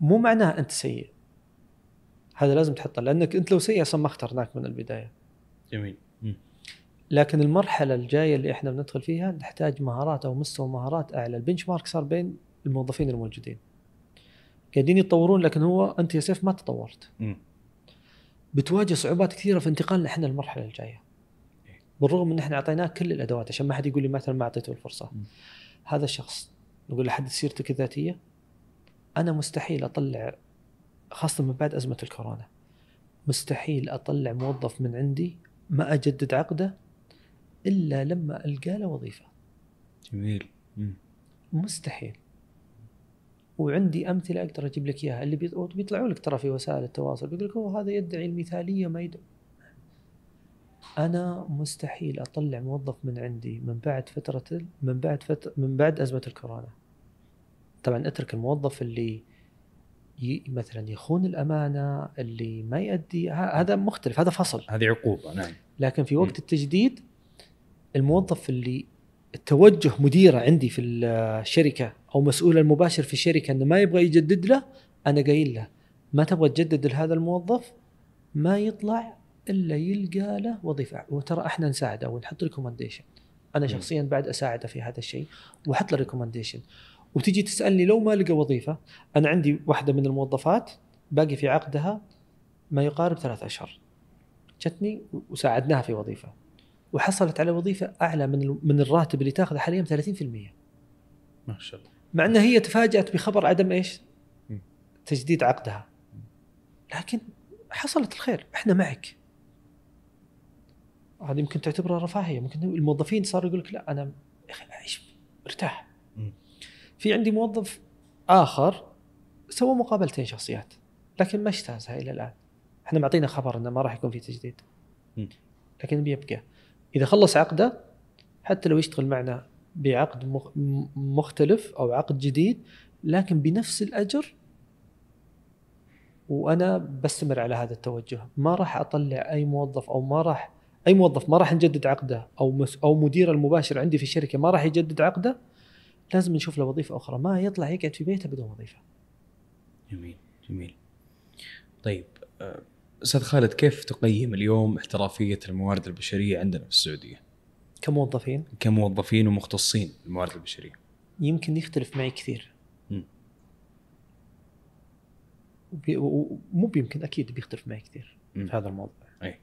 مو معناه أنت سيء. هذا لازم تحطه لأنك أنت لو سيء أصلا ما اخترناك من البداية. جميل. لكن المرحلة الجاية اللي إحنا بندخل فيها نحتاج مهارات أو مستوى مهارات أعلى. البنش مارك صار بين الموظفين الموجودين. قاعدين يتطورون لكن هو أنت يا سيف ما تطورت. بتواجه صعوبات كثيرة في انتقالنا إحنا للمرحله الجاية. بالرغم إن إحنا اعطيناك كل الأدوات عشان ما حد يقول لي مثلا ما أعطيته الفرصة. مم. هذا الشخص نقول له حدد سيرتك الذاتية أنا مستحيل أطلع خاصة من بعد أزمة الكورونا مستحيل أطلع موظف من عندي ما أجدد عقده إلا لما ألقى له وظيفة. جميل. مم. مستحيل. وعندي أمثلة أقدر أجيب لك إياها. اللي بيط- بيطلعوا لك ترى في وسائل التواصل. بيقول لك هو هذا يدعي المثاليه ما يدعي أنا مستحيل أطلع موظف من عندي من بعد فترة من بعد فتره من بعد أزمة الكورونا. طبعا أترك الموظف اللي ي... مثلا يخون الأمانة اللي ما يؤدي هذا مختلف هذا فصل. هذه عقوبة نعم. لكن في. وقت التجديد الموظف اللي التوجه مديره عندي في الشركة أو مسؤول المباشر في الشركة إنه ما يبغى يجدد له أنا قايل له ما تبغى تجدد لهذا الموظف ما يطلع إلا يلقى له وظيفة. وترى إحنا نساعده ونحط recommendation أنا. شخصيا بعد أساعده في هذا الشيء وأحط له recommendation وتجي تسألني لو ما لقى وظيفة أنا عندي واحدة من الموظفات باقي في عقدها ما يقارب ثلاث أشهر. جتني وساعدناها في وظيفة. وحصلت على وظيفة أعلى من من الراتب اللي تاخذه حاليا 30% ما شاء الله. مع انها هي تفاجأت بخبر عدم إيش؟ م. تجديد عقدها. لكن حصلت الخير. إحنا معك. هذه يمكن تعتبرها رفاهية. ممكن الموظفين صاروا يقول لك لا أنا يا أخي أعيش مرتاح. في عندي موظف آخر سوى مقابلتين شخصيات لكن ما اجتازها إلى الآن. إحنا معطينا خبر إنه ما راح يكون في تجديد. لكن بيبقى. إذا خلص عقده حتى لو يشتغل معنا بعقد مختلف أو عقد جديد لكن بنفس الأجر وأنا بستمر على هذا التوجه. ما راح أطلع أي موظف أو ما راح أي موظف ما راح نجدد عقده أو مس أو مدير المباشر عندي في الشركة ما راح يجدد عقده لازم نشوف له وظيفة أخرى. ما يطلع يقعد في بيته بدون وظيفة. جميل جميل. طيب آه، أستاذ خالد كيف تقيم اليوم احترافية الموارد البشرية عندنا في السعودية كموظفين كموظفين ومختصين بالموارد البشرية يمكن يختلف معي كثير مم. وبي- و- ومو بيمكن أكيد بيختلف معي كثير مم. في هذا الموضوع أي.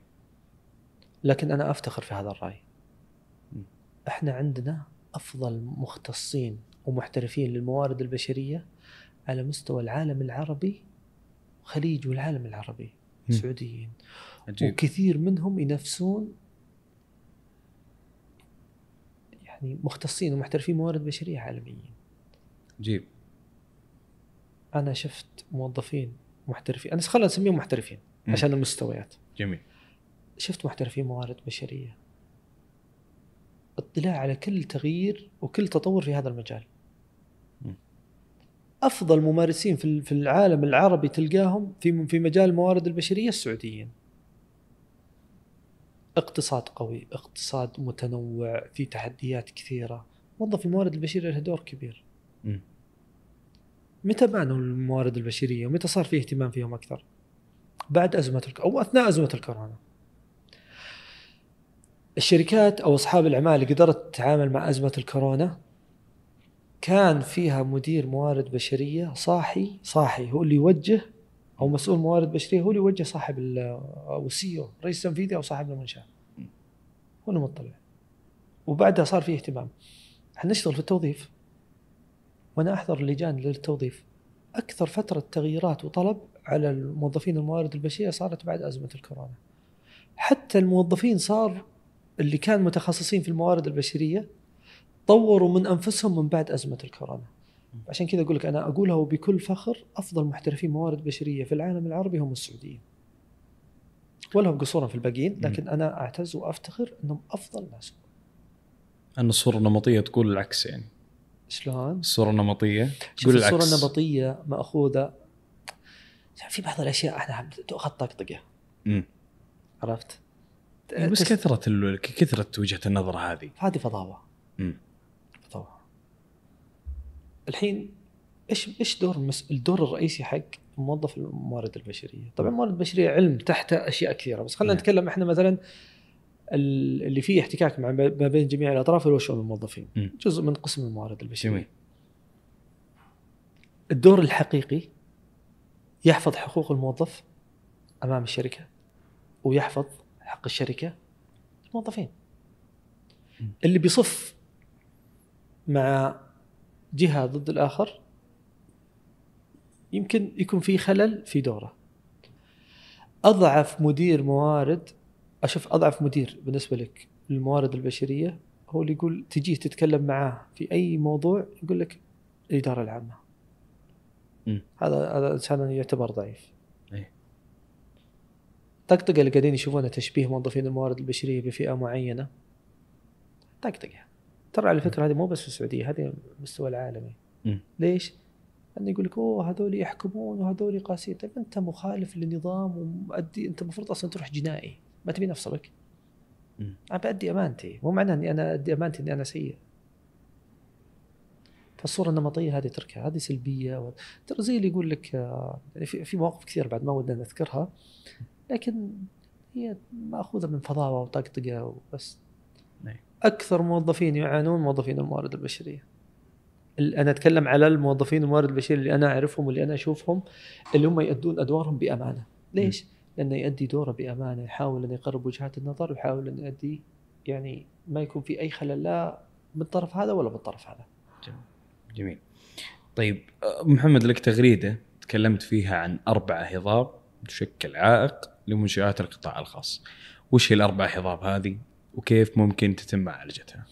لكن أنا أفتخر في هذا الرأي مم. إحنا عندنا أفضل مختصين ومحترفين للموارد البشرية على مستوى العالم العربي خليج والعالم العربي. سعوديين. عجيب. وكثير منهم ينافسون يعني مختصين ومحترفين موارد بشرية عالميين عجيب. أنا شفت موظفين محترفين. أنا خلينا نسميهم محترفين مم. عشان المستويات. جميل. شفت محترفين موارد بشرية. اطلاع على كل تغيير وكل تطور في هذا المجال. أفضل ممارسين في في العالم العربي تلقاهم في في مجال الموارد البشرية السعوديين. اقتصاد قوي اقتصاد متنوع في تحديات كثيرة. موظف الموارد البشرية له دور كبير. م. متى بانوا الموارد البشرية؟ ومتى صار فيه اهتمام فيهم أكثر؟ بعد أزمة الك... أو أثناء أزمة الكورونا. الشركات أو أصحاب الأعمال اللي قدرت تتعامل مع أزمة الكورونا كان فيها مدير موارد بشرية صاحي صاحي هو اللي يوجه أو مسؤول موارد بشرية هو اللي يوجه صاحب أو السي أو رئيس تنفيذي أو صاحب المنشأة. هو اللي مطلع. وبعدها صار في اهتمام. إحنا نشتغل في التوظيف. وأنا أحضر اللجان للتوظيف. أكثر فترة تغييرات وطلب على الموظفين الموارد البشرية صارت بعد أزمة الكورونا. حتى الموظفين صار اللي كان متخصصين في الموارد البشرية طوروا من أنفسهم من بعد أزمة الكورونا. عشان كذا أقول لك أنا أقولها وبكل فخر أفضل محترفين موارد بشرية في العالم العربي هم السعوديين. ولا هم قصورا في الباقيين لكن أنا أعتز وأفتخر إنهم أفضل ناس. أن الصورة النمطية تقول العكس يعني. شلون؟ الصورة النمطية تقول العكس. الصورة النمطية مأخوذة. في بعض الأشياء إحنا تؤخذ طقطقة. عرفت؟ بس كثرة كثرة وجهة النظر هذه. هذه فضاوة فضاوة الحين إيش إيش دور المس... الدور الرئيسي حق موظف الموارد البشرية؟ طبعا الموارد البشرية علم تحت أشياء كثيرة بس خلينا نعم. نتكلم إحنا مثلا اللي فيه احتكاك مع ما بين جميع الأطراف هو شؤون الموظفين م. جزء من قسم الموارد البشرية جميل. الدور الحقيقي يحفظ حقوق الموظف أمام الشركة ويحفظ حق الشركة الموظفين اللي بيصف مع جهة ضد الآخر يمكن يكون في خلل في دوره. أضعف مدير موارد أشوف أضعف مدير بالنسبة لك للموارد البشرية هو اللي يقول تجيه تتكلم معاه في أي موضوع يقول لك الإدارة العامة. م. هذا هذا إنسان يعتبر ضعيف. أيه. طقطقة اللي قاعدين يشوفونها تشبيه موظفين الموارد البشرية بفئة معينة. طقطقة. ترى على فكرة هذه مو بس في السعودية هذه المستوى العالمي. م. ليش؟ انه يقول لك أوه هذول يحكمون وهذول قاسيين طيب أنت مخالف للنظام ومؤدي أنت المفروض أصلا تروح جنائي. ما تبي نفصلك. أنا بأدي أمانتي. مو معناه إني أنا أدي أمانتي إني أنا سيء. فالصورة النمطية هذه تركها. هذه سلبية. ترى زي اللي يقول لك آه، يعني في في مواقف كثير بعد ما ودنا نذكرها. لكن هي مأخوذة من فضاوة وطقطقة وبس. أكثر موظفين يعانون موظفين الموارد البشرية أنا أتكلم على الموظفين الموارد البشرية اللي أنا أعرفهم واللي أنا أشوفهم اللي هم يؤدون أدوارهم بأمانة ليش؟ م. لأنه يؤدي دوره بأمانة يحاول أن يقرب وجهات النظر ويحاول أن يؤدي يعني ما يكون في أي خلل لا من الطرف هذا ولا من الطرف هذا. جميل. طيب محمد لك تغريدة تكلمت فيها عن أربع هضاب تشكل عائق لمنشآت القطاع الخاص. وش هي الأربع هضاب هذه؟ وكيف ممكن تتم معالجتها؟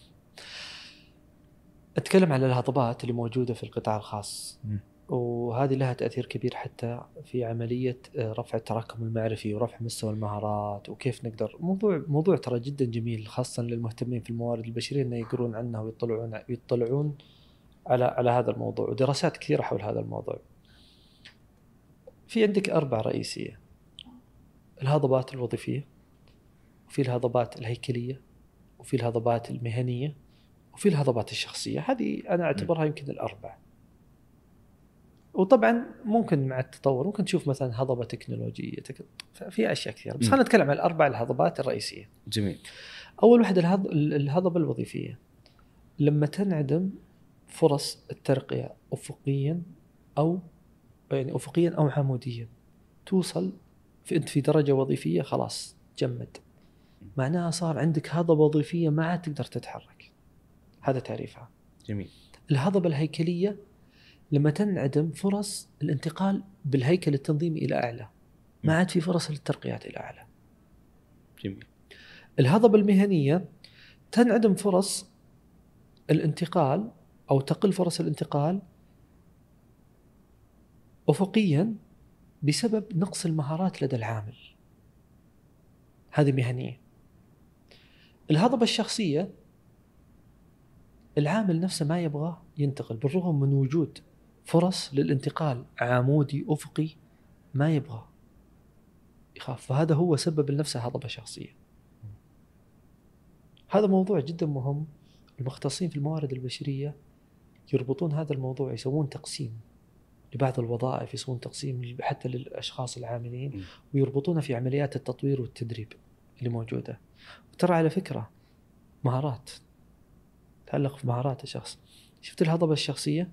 أتكلم عن الهضبات اللي موجودة في القطاع الخاص. م. وهذه لها تأثير كبير حتى في عملية آه، رفع التراكم المعرفي ورفع مستوى المهارات وكيف نقدر موضوع موضوع ترى جدا جميل خاصه للمهتمين في الموارد البشرية إنه يقرون عنه ويطلعون يطلعون على على هذا الموضوع ودراسات كثيرة حول هذا الموضوع. في عندك أربع رئيسية. الهضبات الوظيفية وفي الهضبات الهيكلية وفي الهضبات المهنية وفي الهضبات الشخصية، هذه أنا أعتبرها يمكن الأربع. وطبعا ممكن مع التطور ممكن تشوف مثلا هضبة تكنولوجية في أشياء كثيرة بس خلينا نتكلم عن الأربع الهضبات الرئيسية. جميل. أول واحدة الهضبة الوظيفية. لما تنعدم فرص الترقية افقيا أو يعني افقيا أو عموديا توصل في انت في درجة وظيفية خلاص جمد. معناها صار عندك هضبة وظيفية ما عاد تقدر تتحرك. هذا تعريفها. جميل. الهضبة الهيكلية لما تنعدم فرص الانتقال بالهيكل التنظيمي إلى أعلى ما عاد في فرص للترقيات إلى أعلى جميل الهضبة المهنية تنعدم فرص الانتقال أو تقل فرص الانتقال افقيا بسبب نقص المهارات لدى العامل هذه مهنية الهضبة الشخصية العامل نفسه ما يبغى ينتقل بالرغم من وجود فرص للانتقال عمودي أفقي ما يبغى يخاف. فهذا هو سبب لنفسه هضبة شخصية. هذا موضوع جدا مهم. المختصين في الموارد البشرية يربطون هذا الموضوع يسوون تقسيم لبعض الوظائف يسوون تقسيم حتى للأشخاص العاملين م. ويربطونها في عمليات التطوير والتدريب اللي موجودة. ترى على فكرة مهارات تعلق في مهارات الشخص. شفت الهضبة الشخصية؟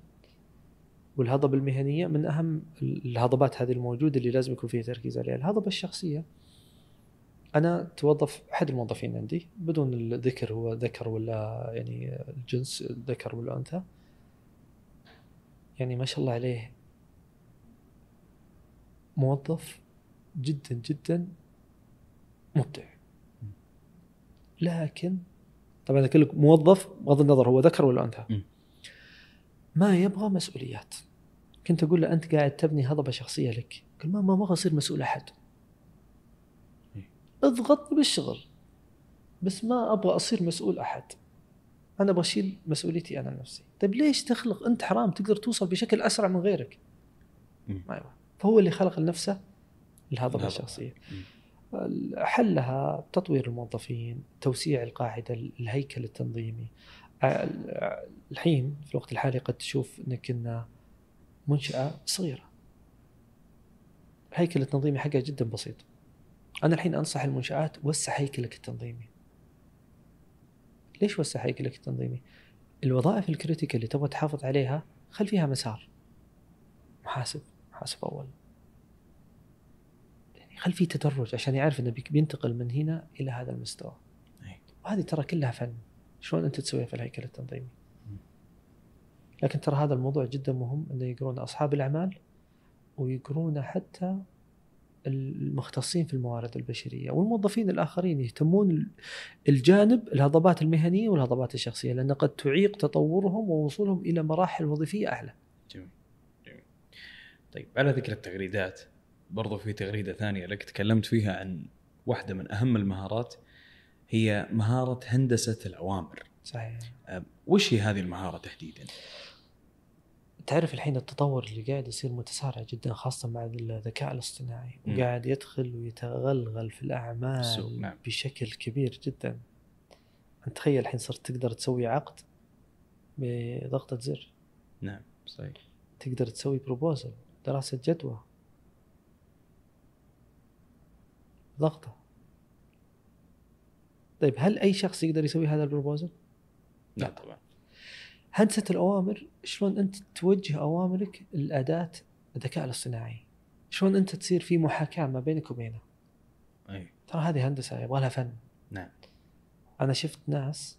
والهضبة المهنية من أهم الهضبات هذه الموجودة اللي لازم يكون فيها تركيز عليها. الهضبة الشخصية أنا توظف أحد الموظفين عندي بدون الذكر هو ذكر ولا يعني الجنس الذكر ولا انثى يعني ما شاء الله عليه موظف جدا جدا مبدع. لكن طبعا إذا لك موظف بغض النظر هو ذكر ولا أنثى. ما يبغى مسؤوليات. كنت أقول له أنت قاعد تبني هضبة شخصية لك. قال ما ما أبغى أصير مسؤول أحد. إيه. اضغطني بالشغل. بس ما أبغى أصير مسؤول أحد. أنا أبغى أشيل مسؤوليتي أنا نفسي طيب ليش تخلق؟ أنت حرام. تقدر توصل بشكل أسرع من غيرك. ما يبغى. فهو اللي خلق لنفسه الهضبة. الشخصية. حلها تطوير الموظفين توسيع القاعدة الهيكل التنظيمي. ع- الحين في الوقت الحالي قد تشوف إنك إن منشأة صغيرة. الهيكل التنظيمي حقها جدا بسيط. أنا الحين أنصح المنشآت وسع هيكلك التنظيمي. ليش وسع هيكلك التنظيمي؟ الوظائف الكريتيكال اللي تبغى تحافظ عليها خل فيها مسار. محاسب محاسب أول. خل في تدرج عشان يعرف إنه بينتقل من هنا إلى هذا المستوى. أي. وهذه ترى كلها فن. شلون أنت تسويها في الهيكل التنظيمي. لكن ترى هذا الموضوع جدا مهم إنه يقرون أصحاب الأعمال ويقرون حتى المختصين في الموارد البشرية والموظفين الآخرين يهتمون ال- الجانب الهضبات المهنية والهضبات الشخصية لأن قد تعيق تطورهم ووصولهم إلى مراحل وظيفية أعلى. جميل جميل طيب على ذكر التغريدات برضو في تغريدة ثانية لك تكلمت فيها عن واحدة من أهم المهارات هي مهارة هندسة الأوامر صحيح. وش هي هذه المهارة تحديدا؟ تعرف الحين التطور اللي قاعد يصير متسارع جدا خاصة مع الذكاء الاصطناعي. وقاعد يدخل ويتغلغل في الأعمال نعم. بشكل كبير جدا أنت تخيل الحين صرت تقدر تسوي عقد بضغطة زر نعم صحيح تقدر تسوي بروبوزل دراسة جدوى ضغطة. طيب هل أي شخص يقدر يسوي هذا البروبوزل؟ لا لا. طبعا. هندسة الأوامر شلون أنت توجه أوامرك الأداة الذكاء الاصطناعي؟ شلون أنت تصير في محاكاة ما بينك وبينه؟ اي ترى هذه هندسة يبغى لها فن. نعم. أنا شفت ناس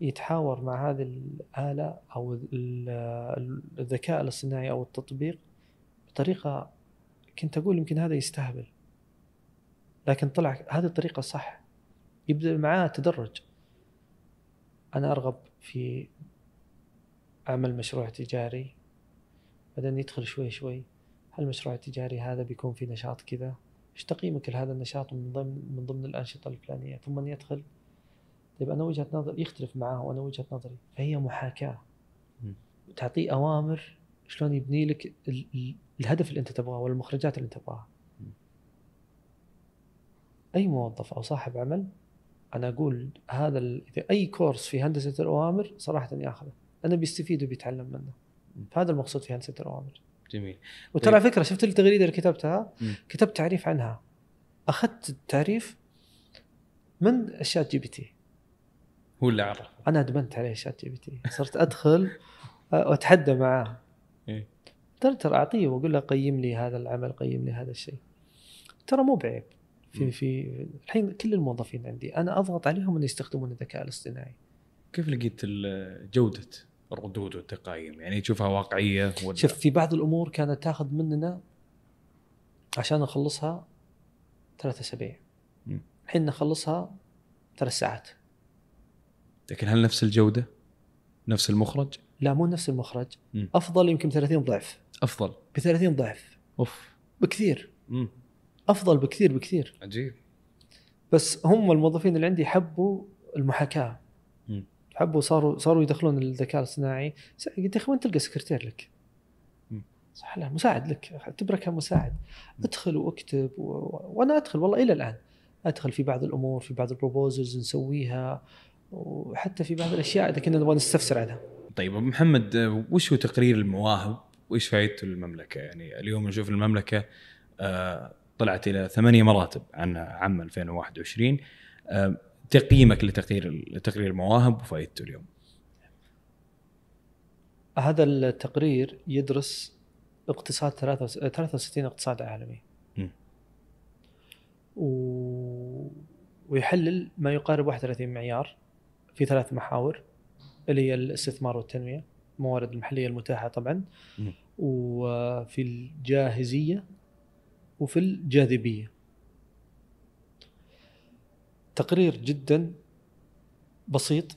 يتحاور مع هذه الآلة أو ال- الذكاء الاصطناعي أو التطبيق بطريقة كنت أقول يمكن هذا يستهبل. لكن طلع هذه الطريقة صح. يبدأ معاه تدرج. أنا أرغب في أعمل مشروع تجاري. بعدين يدخل شوي شوي. هل المشروع التجاري هذا بيكون في نشاط كذا؟ إيش تقييمك لهذا النشاط من ضمن من ضمن الأنشطة الفلانية. ثم يدخل. طيب أنا وجهة نظر يختلف معاه وأنا وجهة نظري. فهي محاكاة. مم. تعطيه أوامر شلون يبني لك ال- ال- الهدف اللي أنت تبغاه والمخرجات اللي أنت تبغاها. أي موظف أو صاحب عمل أنا أقول هذا أي كورس في هندسة الأوامر صراحة ياخذه أنا بيستفيد وبيتعلم منه. مم. فهذا المقصود في هندسة الأوامر. جميل. وترى على فكرة شفت التغريدة اللي كتبتها؟ مم. كتبت تعريف عنها. أخذت التعريف من ال ChatGPT هو اللي عرف أنا أدمنت عليه ChatGPT صرت أدخل واتحدى معاه. إيه. ترى ترى أعطيه وأقول له قيم لي هذا العمل قيم لي هذا الشيء. ترى مو بعيب. في. في الحين كل الموظفين عندي. أنا أضغط عليهم ان يستخدمون الذكاء الاصطناعي. كيف لقيت جودة الردود والتقايم؟ يعني تشوفها واقعية ولا شوف في بعض الأمور كانت تاخذ مننا عشان نخلصها ثلاثة أسابيع. الحين نخلصها ثلاث ساعات. لكن هل نفس الجودة؟ نفس المخرج؟ لا مو نفس المخرج. مم. أفضل يمكن 30 ضعف. أفضل. ب 30 ضعف. أوف. بكثير. امم أفضل بكثير بكثير. عجيب. بس هم الموظفين اللي عندي حبوا المحاكاة. مم. حبوا صاروا صاروا يدخلون الذكاء الاصطناعي. قلت يا أخي وين تلقى سكرتير لك؟ صح لا مساعد لك. اعتبره كمساعد ادخل واكتب و... وأنا أدخل والله إلى الآن. أدخل في بعض الأمور في بعض البروبوزلز نسويها وحتى في بعض الأشياء إذا كنا نبغى نستفسر عنها. طيب أبو محمد وش هو تقرير المواهب؟ وإيش فائدته للمملكه؟ يعني اليوم نشوف المملكة آه، طلعت إلى ثمانية مراتب عن عام 2021 آه، تقييمك لتقرير لتقرير المواهب وفائدته اليوم. هذا التقرير يدرس اقتصاد 63 اقتصاد عالمي. و... ويحلل ما يقارب 31 معيار في ثلاث محاور اللي هي الاستثمار والتنمية الموارد المحلية المتاحة طبعا مم. وفي الجاهزية وفي الجاذبية. تقرير جدا بسيط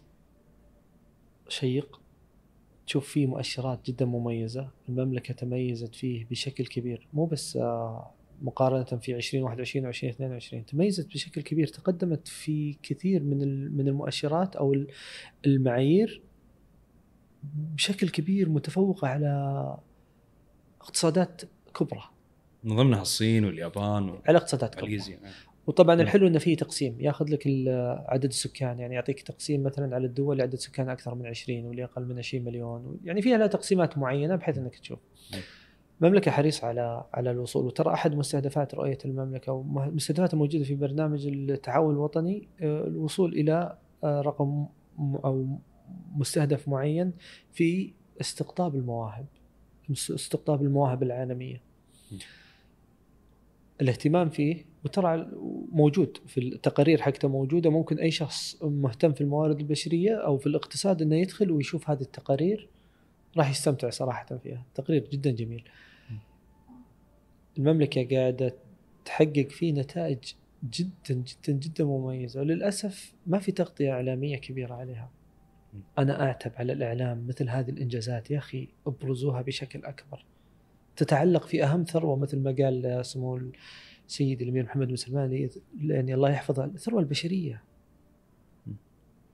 شيق. تشوف فيه مؤشرات جدا مميزة. المملكة تميزت فيه بشكل كبير مو بس آه، مقارنة في 2021 و 2022 تميزت بشكل كبير تقدمت في كثير من من المؤشرات أو ال- المعايير بشكل كبير متفوقة على اقتصادات كبرى. من ضمنها الصين واليابان على اقتصادات كبرى وماليزيا وطبعا نعم. الحلو إنه فيه تقسيم ياخذ لك عدد السكان يعني يعطيك تقسيم مثلا على الدول اللي عدد سكان أكثر من 20 واللي أقل من 20 مليون يعني فيها لها تقسيمات معينة بحيث إنك تشوف نعم. المملكه حريصه على على الوصول وترى أحد مستهدفات رؤية المملكة ومستهدفات الموجودة في برنامج التعاون الوطني آه، الوصول إلى آه، رقم أو مستهدف معين في استقطاب المواهب استقطاب المواهب العالمية م. الاهتمام فيه وترى موجود في التقارير حقته موجودة. ممكن أي شخص مهتم في الموارد البشرية أو في الاقتصاد إنه يدخل ويشوف هذه التقارير راح يستمتع صراحة فيها. تقرير جدا جميل. المملكة قاعدة تحقق فيه نتائج جدا جدا جدا مميزة وللأسف ما في تغطية إعلامية كبيرة عليها. أنا أعتب على الإعلام مثل هذه الإنجازات يا أخي أبرزوها بشكل أكبر. تتعلق في أهم ثروة مثل ما قال سمو السيد الأمير محمد بن سلمان يعني الله يحفظه الثروة البشرية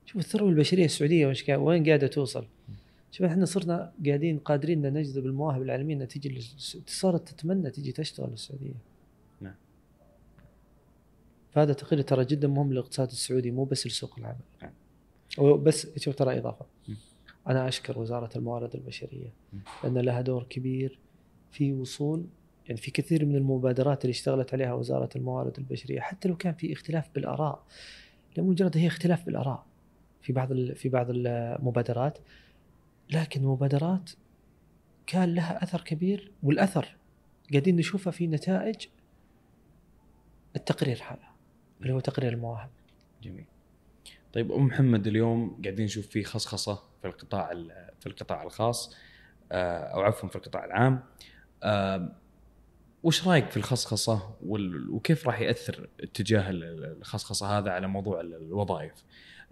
شوف الثروة البشرية السعودية وين قاعدة توصل شوف إحنا صرنا قاعدين قادرين أن نجذب المواهب العالمية انها تجي صارت تتمنى تجي تشتغل السعودية نعم. فهذا تقرير ترى جدا مهم للاقتصاد السعودي مو بس لسوق العمل نعم. وبس شوف ترى إضافة م. أنا أشكر وزارة الموارد البشرية م. لأن لها دور كبير في وصول يعني في كثير من المبادرات اللي اشتغلت عليها وزارة الموارد البشرية حتى لو كان في اختلاف بالآراء لمجرد هي اختلاف بالآراء في بعض في بعض المبادرات لكن مبادرات كان لها أثر كبير والأثر قاعدين نشوفه في نتائج التقرير هذا اللي هو تقرير المواهب جميل. طيب أم محمد اليوم قاعدين نشوف في خصخصة في القطاع ال- في القطاع الخاص آه، أو عفوا في القطاع العام. وش رأيك في الخصخصة وكيف راح يأثر اتجاه ال- الخصخصة هذا على موضوع ال- الوظائف؟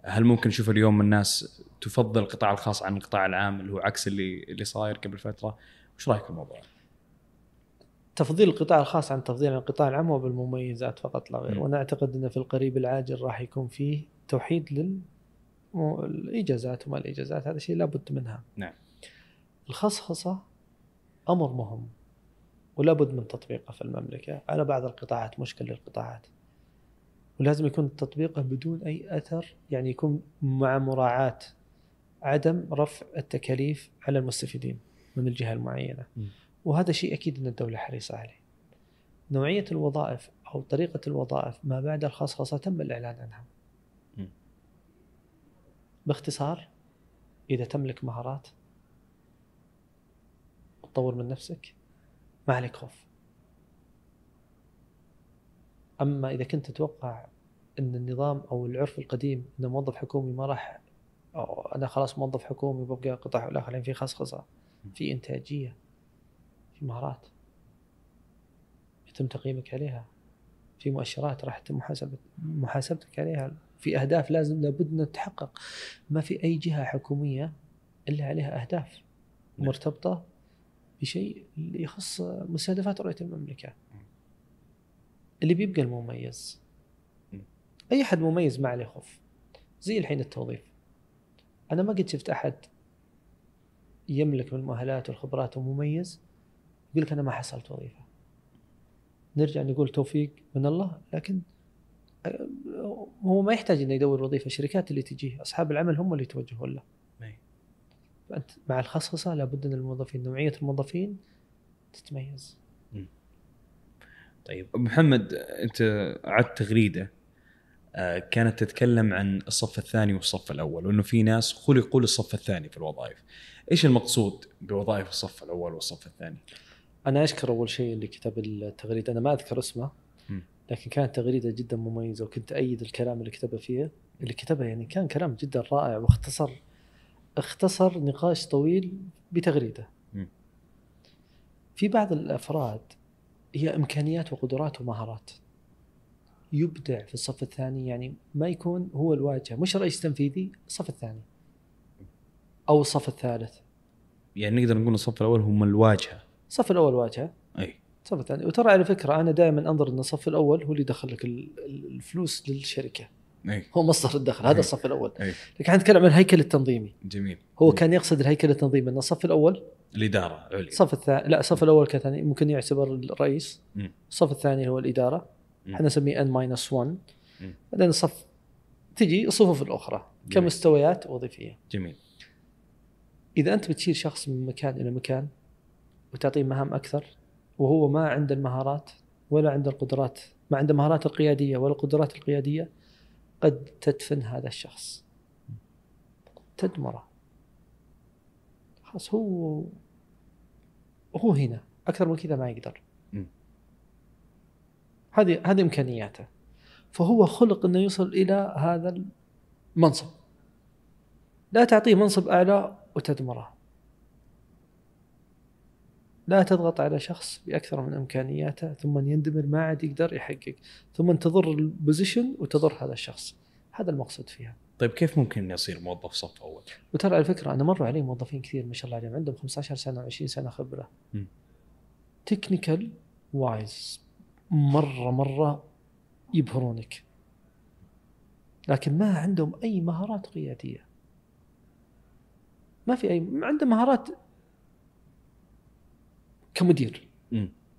هل ممكن نشوف اليوم الناس تفضل القطاع الخاص عن القطاع العام اللي هو عكس اللي اللي صاير قبل فترة؟ وش رأيك في الموضوع؟ تفضيل القطاع الخاص عن تفضيل القطاع العام هو بالمميزات فقط لا غير. وأنا اعتقد انه في القريب العاجل راح يكون فيه توحيد لل الإجازات وما الإجازات هذا شيء لابد منها نعم. الخصخصة أمر مهم ولابد من تطبيقه في المملكة. على بعض القطاعات مشكل للقطاعات. ولازم يكون تطبيقه بدون أي أثر يعني يكون مع مراعاة عدم رفع التكاليف على المستفيدين من الجهة المعينة. م. وهذا شيء أكيد أن الدولة حريصة عليه. نوعية الوظائف أو طريقة الوظائف ما بعد الخصخصه تم الإعلان عنها. م. باختصار إذا تملك مهارات تطور من نفسك ما عليك خوف. أما إذا كنت تتوقع إن النظام أو العرف القديم إن موظف حكومي ما راح أو أنا خلاص موظف حكومي ببقى قطاع الأخر لأن في خصخصة في إنتاجية في مهارات يتم تقييمك عليها في مؤشرات راح يتم محاسبه محاسبتك عليها في أهداف لازم لابد إنها تتحقق. ما في أي جهة حكومية إلا عليها أهداف نعم. مرتبطة بشيء اللي يخص مستهدفات رؤية المملكة. اللي بيبقى المميز. أي احد مميز ما عليه خوف. زي الحين التوظيف. أنا ما قد شفت أحد يملك من المؤهلات والخبرات ومميز يقول لك أنا ما حصلت وظيفة. نرجع نقول توفيق من الله لكن آه، هو ما يحتاج إنه يدور وظيفة. الشركات اللي تجيه أصحاب العمل هم اللي يتوجهون له. فانت مع الخصخصة لابد أن الموظفين نوعية الموظفين تتميز طيب محمد أنت عدت تغريدة آه، كانت تتكلم عن الصف الثاني والصف الأول وأنه في ناس خلقوا للصف الثاني في الوظائف. إيش المقصود بوظائف الصف الأول والصف الثاني؟ أنا أشكر أول شيء اللي كتب التغريده أنا ما أذكر اسمه. لكن كانت تغريدة جدا مميزة وكنت أيد الكلام اللي كتبه فيه اللي كتبه يعني كان كلام جدا رائع واختصر اختصر نقاش طويل بتغريدة. في بعض الأفراد هي إمكانيات وقدرات ومهارات. يبدع في الصف الثاني يعني ما يكون هو الواجهة مش رئيس تنفيذي الصف الثاني. أو الصف الثالث. يعني نقدر نقول الصف الأول هم الواجهة. الصف الأول واجهة. أي. الصف الثاني. وترى على فكرة أنا دائما أنظر إن الصف الأول هو اللي يدخل لك ال- ال- الفلوس للشركة. اي هو مصدر الدخل هذا الصف الأول اي لكن إحنا نتكلم عن الهيكل التنظيمي جميل. هو مم. كان يقصد الهيكل التنظيمي أن الصف الأول الإدارة عليا. الصف الثاني لا الصف الأول كثاني ممكن يعتبر الرئيس مم. الصف الثاني هو الإدارة. إحنا نسميه N minus 1 مم. بعدين الصف تجي الصفوف الأخرى جميل. كمستويات وظيفية جميل. إذا أنت بتشيل شخص من مكان إلى مكان وتعطيه مهام أكثر وهو ما عنده المهارات ولا عنده القدرات ما عنده مهارات القيادية ولا القدرات القيادية قد تدفن هذا الشخص. تدمره. خلاص هو هو هنا. أكثر من كذا ما يقدر. هذه هذه إمكانياته. فهو خلق إنه يوصل إلى هذا المنصب. لا تعطيه منصب أعلى وتدمره. لا تضغط على شخص بأكثر من إمكانياته ثم يندمر ما عاد يقدر يحقق. ثم تضر ال position وتضر هذا الشخص. هذا المقصود فيها. طيب كيف ممكن اني اصير موظف صف أول؟ وترى على فكرة أنا مروا علي موظفين كثير ما شاء الله عليهم عندهم 15 سنة و20 سنة خبرة. technical wise مرة مرة يبهرونك. لكن ما عندهم أي مهارات قيادية. ما في أي ما عنده مهارات كمدير.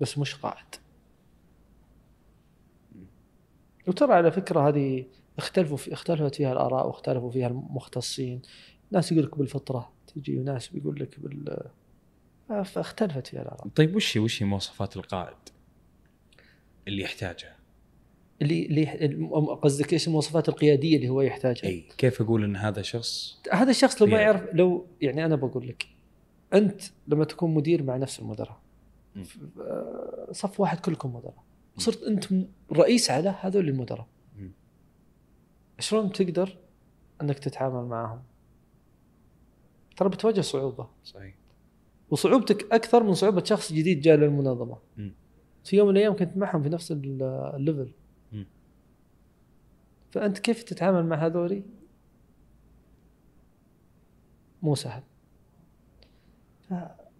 بس مش قائد وترى على فكرة هذه اختلفوا في اختلفت فيها الآراء واختلفوا فيها المختصين ناس يقول لك بالفطرة تجي وناس بيقول لك بال فاختلفت فيها الآراء طيب وش هي وش هي مواصفات القائد اللي يحتاجها؟ اللي اللي قصدك إيش المواصفات القيادية اللي هو يحتاجها إي كيف أقول إن هذا شخص هذا الشخص لو ما. يعرف لو يعني أنا بقول لك أنت لما تكون مدير مع نفس المدراء صف واحد كلكم مدراء. صرت أنت رئيس على هذول المدراء. شلون تقدر أنك تتعامل معهم؟ ترى بتواجه صعوبة. صحيح. وصعوبتك أكثر من صعوبة شخص جديد جاء للمنظمه م. في يوم من الأيام كنت معهم في نفس ال- الليفل. فأنت كيف تتعامل مع هذولي؟ مو سهل.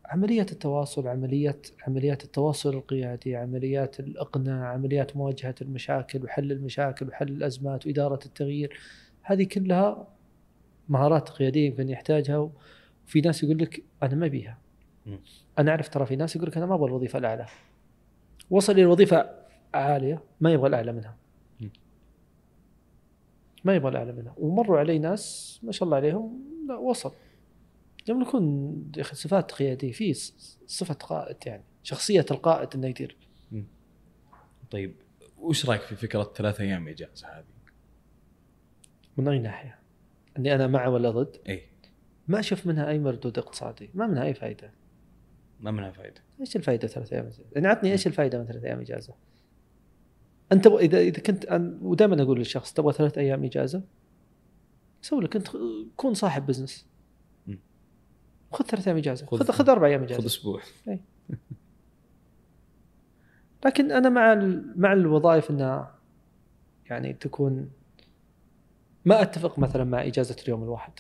عملية التواصل عملية عمليات التواصل القيادي عمليات الإقناع عمليات مواجهة المشاكل وحل المشاكل وحل الأزمات وإدارة التغيير. هذه كلها مهارات قيادية يمكن يحتاجها وفي ناس يقول لك أنا ما بيها. أنا أعرف ترى في ناس يقول لك أنا ما أبغى الوظيفة الأعلى. وصل إلى وظيفة عالية ما يبغى الأعلى منها. ما يبغى الأعلى منها. ومروا علي ناس ما شاء الله عليهم لا وصل. يملكون صفات قيادية في ص- صفة قائد يعني شخصية القائد إنه يدير طيب وش رأيك في فكرة ثلاث أيام اجازه هذه؟ من أي ناحية؟ إني أنا مع ولا ضد؟ إي ما أشوف منها أي مردود اقتصادي، ما منها أي فائدة. ما منها فائده إيش الفائدة ثلاث أيام اجازة؟ يعني عطني إيش الفائدة من ثلاث أيام اجازة؟ أنت اذا إذا كنت أن- ودائما أقول للشخص تبغى ثلاث أيام اجازة؟ سوي لك أنت كون صاحب business. خذ ثلاث أيام إجازة، خذ- خذ أربع أيام إجازة. خذ أسبوع. لكن أنا مع مع الوظائف إنها يعني تكون ما أتفق مثلا مع إجازة اليوم الواحد.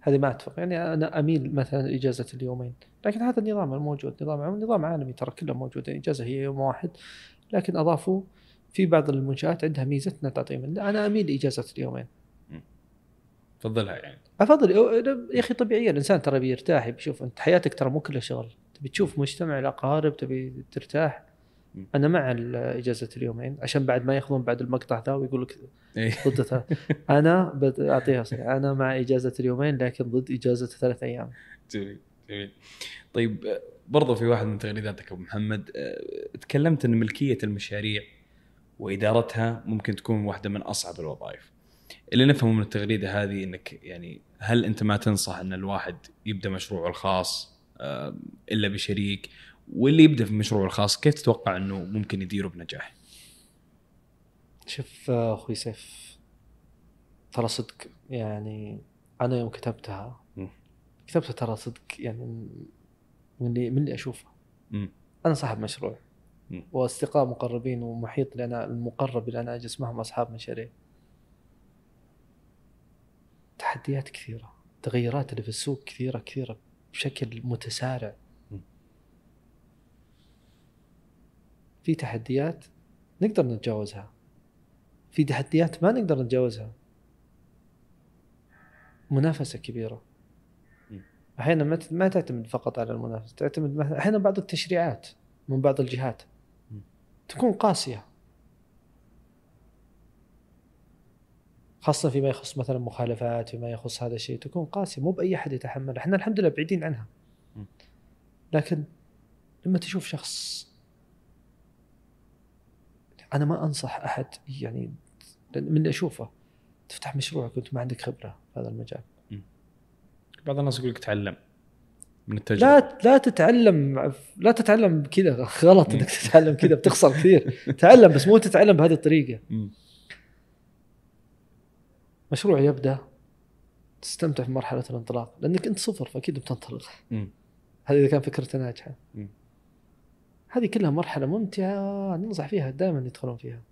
هذه ما أتفق. يعني أنا أميل مثلا إجازة اليومين. لكن هذا النظام الموجود نظام نظام عالمي ترى كله موجود. الاجازه هي يوم واحد. لكن اضافوا في بعض المنشآت عندها ميزه انها تعطي أنا أميل لاجازه اليومين. تفضلها يعني. أفضل يا أخي طبيعيا الإنسان ترى بيرتاح بيشوف أنت حياتك ترى مو كلها شغل تبي تشوف مجتمع الأقارب تبي ترتاح. أنا مع إجازة اليومين عشان بعد ما ياخذون بعد المقطع ذا ويقول لك إيه. ضد أنا صحيح. أنا مع إجازة اليومين لكن ضد إجازة ثلاث أيام جميل جميل طيب برضو في واحد من تغريداتك أبو محمد آه، تكلمت إن ملكية المشاريع وإدارتها ممكن تكون واحدة من أصعب الوظائف. اللي نفهمه من التغريدة هذه إنك يعني هل أنت ما تنصح أن الواحد يبدأ مشروعه الخاص آه، إلا بشريك واللي يبدأ في مشروعه الخاص كيف تتوقع أنه ممكن يديره بنجاح؟ شوف آه، أخوي سيف ترى صدق يعني أنا يوم كتبتها. كتبتها ترى صدق يعني من اللي من اللي أشوفه. أنا صاحب مشروع. وأصدقاء مقربين ومحيط اللي أنا المقرب اللي أنا أجلس معهم أصحاب مشاريع تحديات كثيرة تغيرات اللي في السوق كثيرة كثيرة بشكل متسارع. في تحديات نقدر نتجاوزها في تحديات ما نقدر نتجاوزها منافسة كبيرة. أحيانا ما ما تعتمد فقط على المنافسة تعتمد أحيانا بعض التشريعات من بعض الجهات. تكون قاسية خاصة فيما يخص مثلا مخالفات فيما يخص هذا الشيء تكون قاسية. مو بأي أحد يتحملها إحنا الحمد لله بعيدين عنها. لكن لما تشوف شخص أنا ما أنصح أحد يعني من اللي أشوفه تفتح مشروعك وأنت ما عندك خبرة في هذا المجال. بعض الناس يقول لك تعلم من التجربة. لا لا تتعلم لا تتعلم كذا غلط. إنك تتعلم كذا بتخسر كثير. تعلم بس مو تتعلم بهذه الطريقة. مشروع يبدأ تستمتع في مرحلة الانطلاق لأنك أنت صفر فأكيد بتنطلق. هذه إذا كان فكرته ناجحة. هذه كلها مرحلة ممتعة ننصح فيها دائما يدخلون فيها.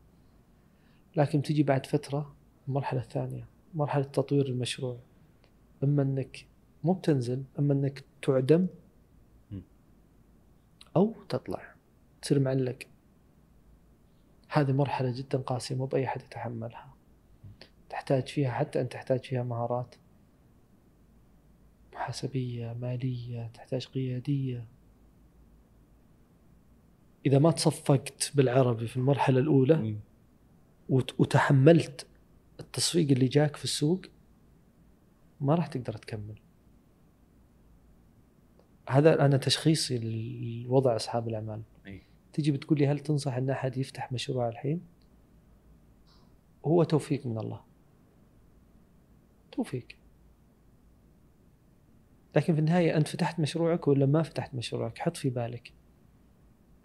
لكن تجي بعد فترة المرحلة الثانية مرحلة تطوير المشروع. إما إنك مو بتنزل إما إنك تعدم. أو تطلع. تصير معلق. هذه مرحلة جدا قاسية مو بأي أحد يتحملها. تحتاج فيها حتى انت تحتاج فيها مهارات محاسبيه مالية تحتاج قيادية. إذا ما تصفقت بالعربي في المرحلة الأولى مم. وت- وتحملت التصفيق اللي جاك في السوق ما راح تقدر تكمل. هذا أنا تشخيصي لوضع أصحاب الأعمال. أي. تجي بتقول لي هل تنصح إن أحد يفتح مشروع الحين؟ هو توفيق من الله. توفيق لكن في النهاية أنت فتحت مشروعك ولا ما فتحت مشروعك؟ حط في بالك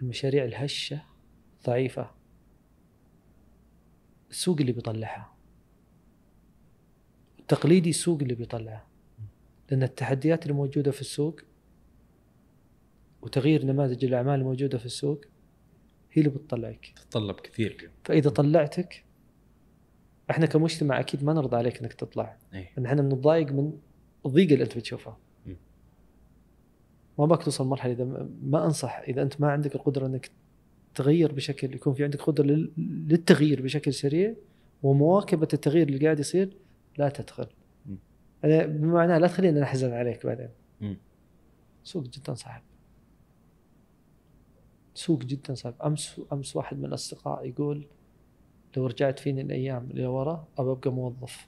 المشاريع الهشة ضعيفه السوق اللي بيطلعها التقليدي السوق اللي بيطلعها لأن التحديات اللي موجودة في السوق وتغيير نماذج الأعمال الموجودة في السوق هي اللي بتطلعك. تتطلب كثير فإذا طلعتك إحنا كمجتمع أكيد ما نرضى عليك إنك تطلع. اي إن إحنا بنتضايق من الضيقه اللي أنت بتشوفها م. ما باك توصل مرحلة إذا ما- أنصح إذا أنت ما عندك القدرة إنك تغير بشكل يكون في عندك قدرة لل- للتغيير بشكل سريع ومواكبة التغيير اللي قاعد يصير لا تدخل. م. أنا بمعنى لا تخلينا نحزن عليك بعدين. سوق جدا صعب. سوق جدا صعب. أمس أمس واحد من الأصدقاء يقول لو رجعت فيني الأيام اللي ورا أبى أبقى موظف.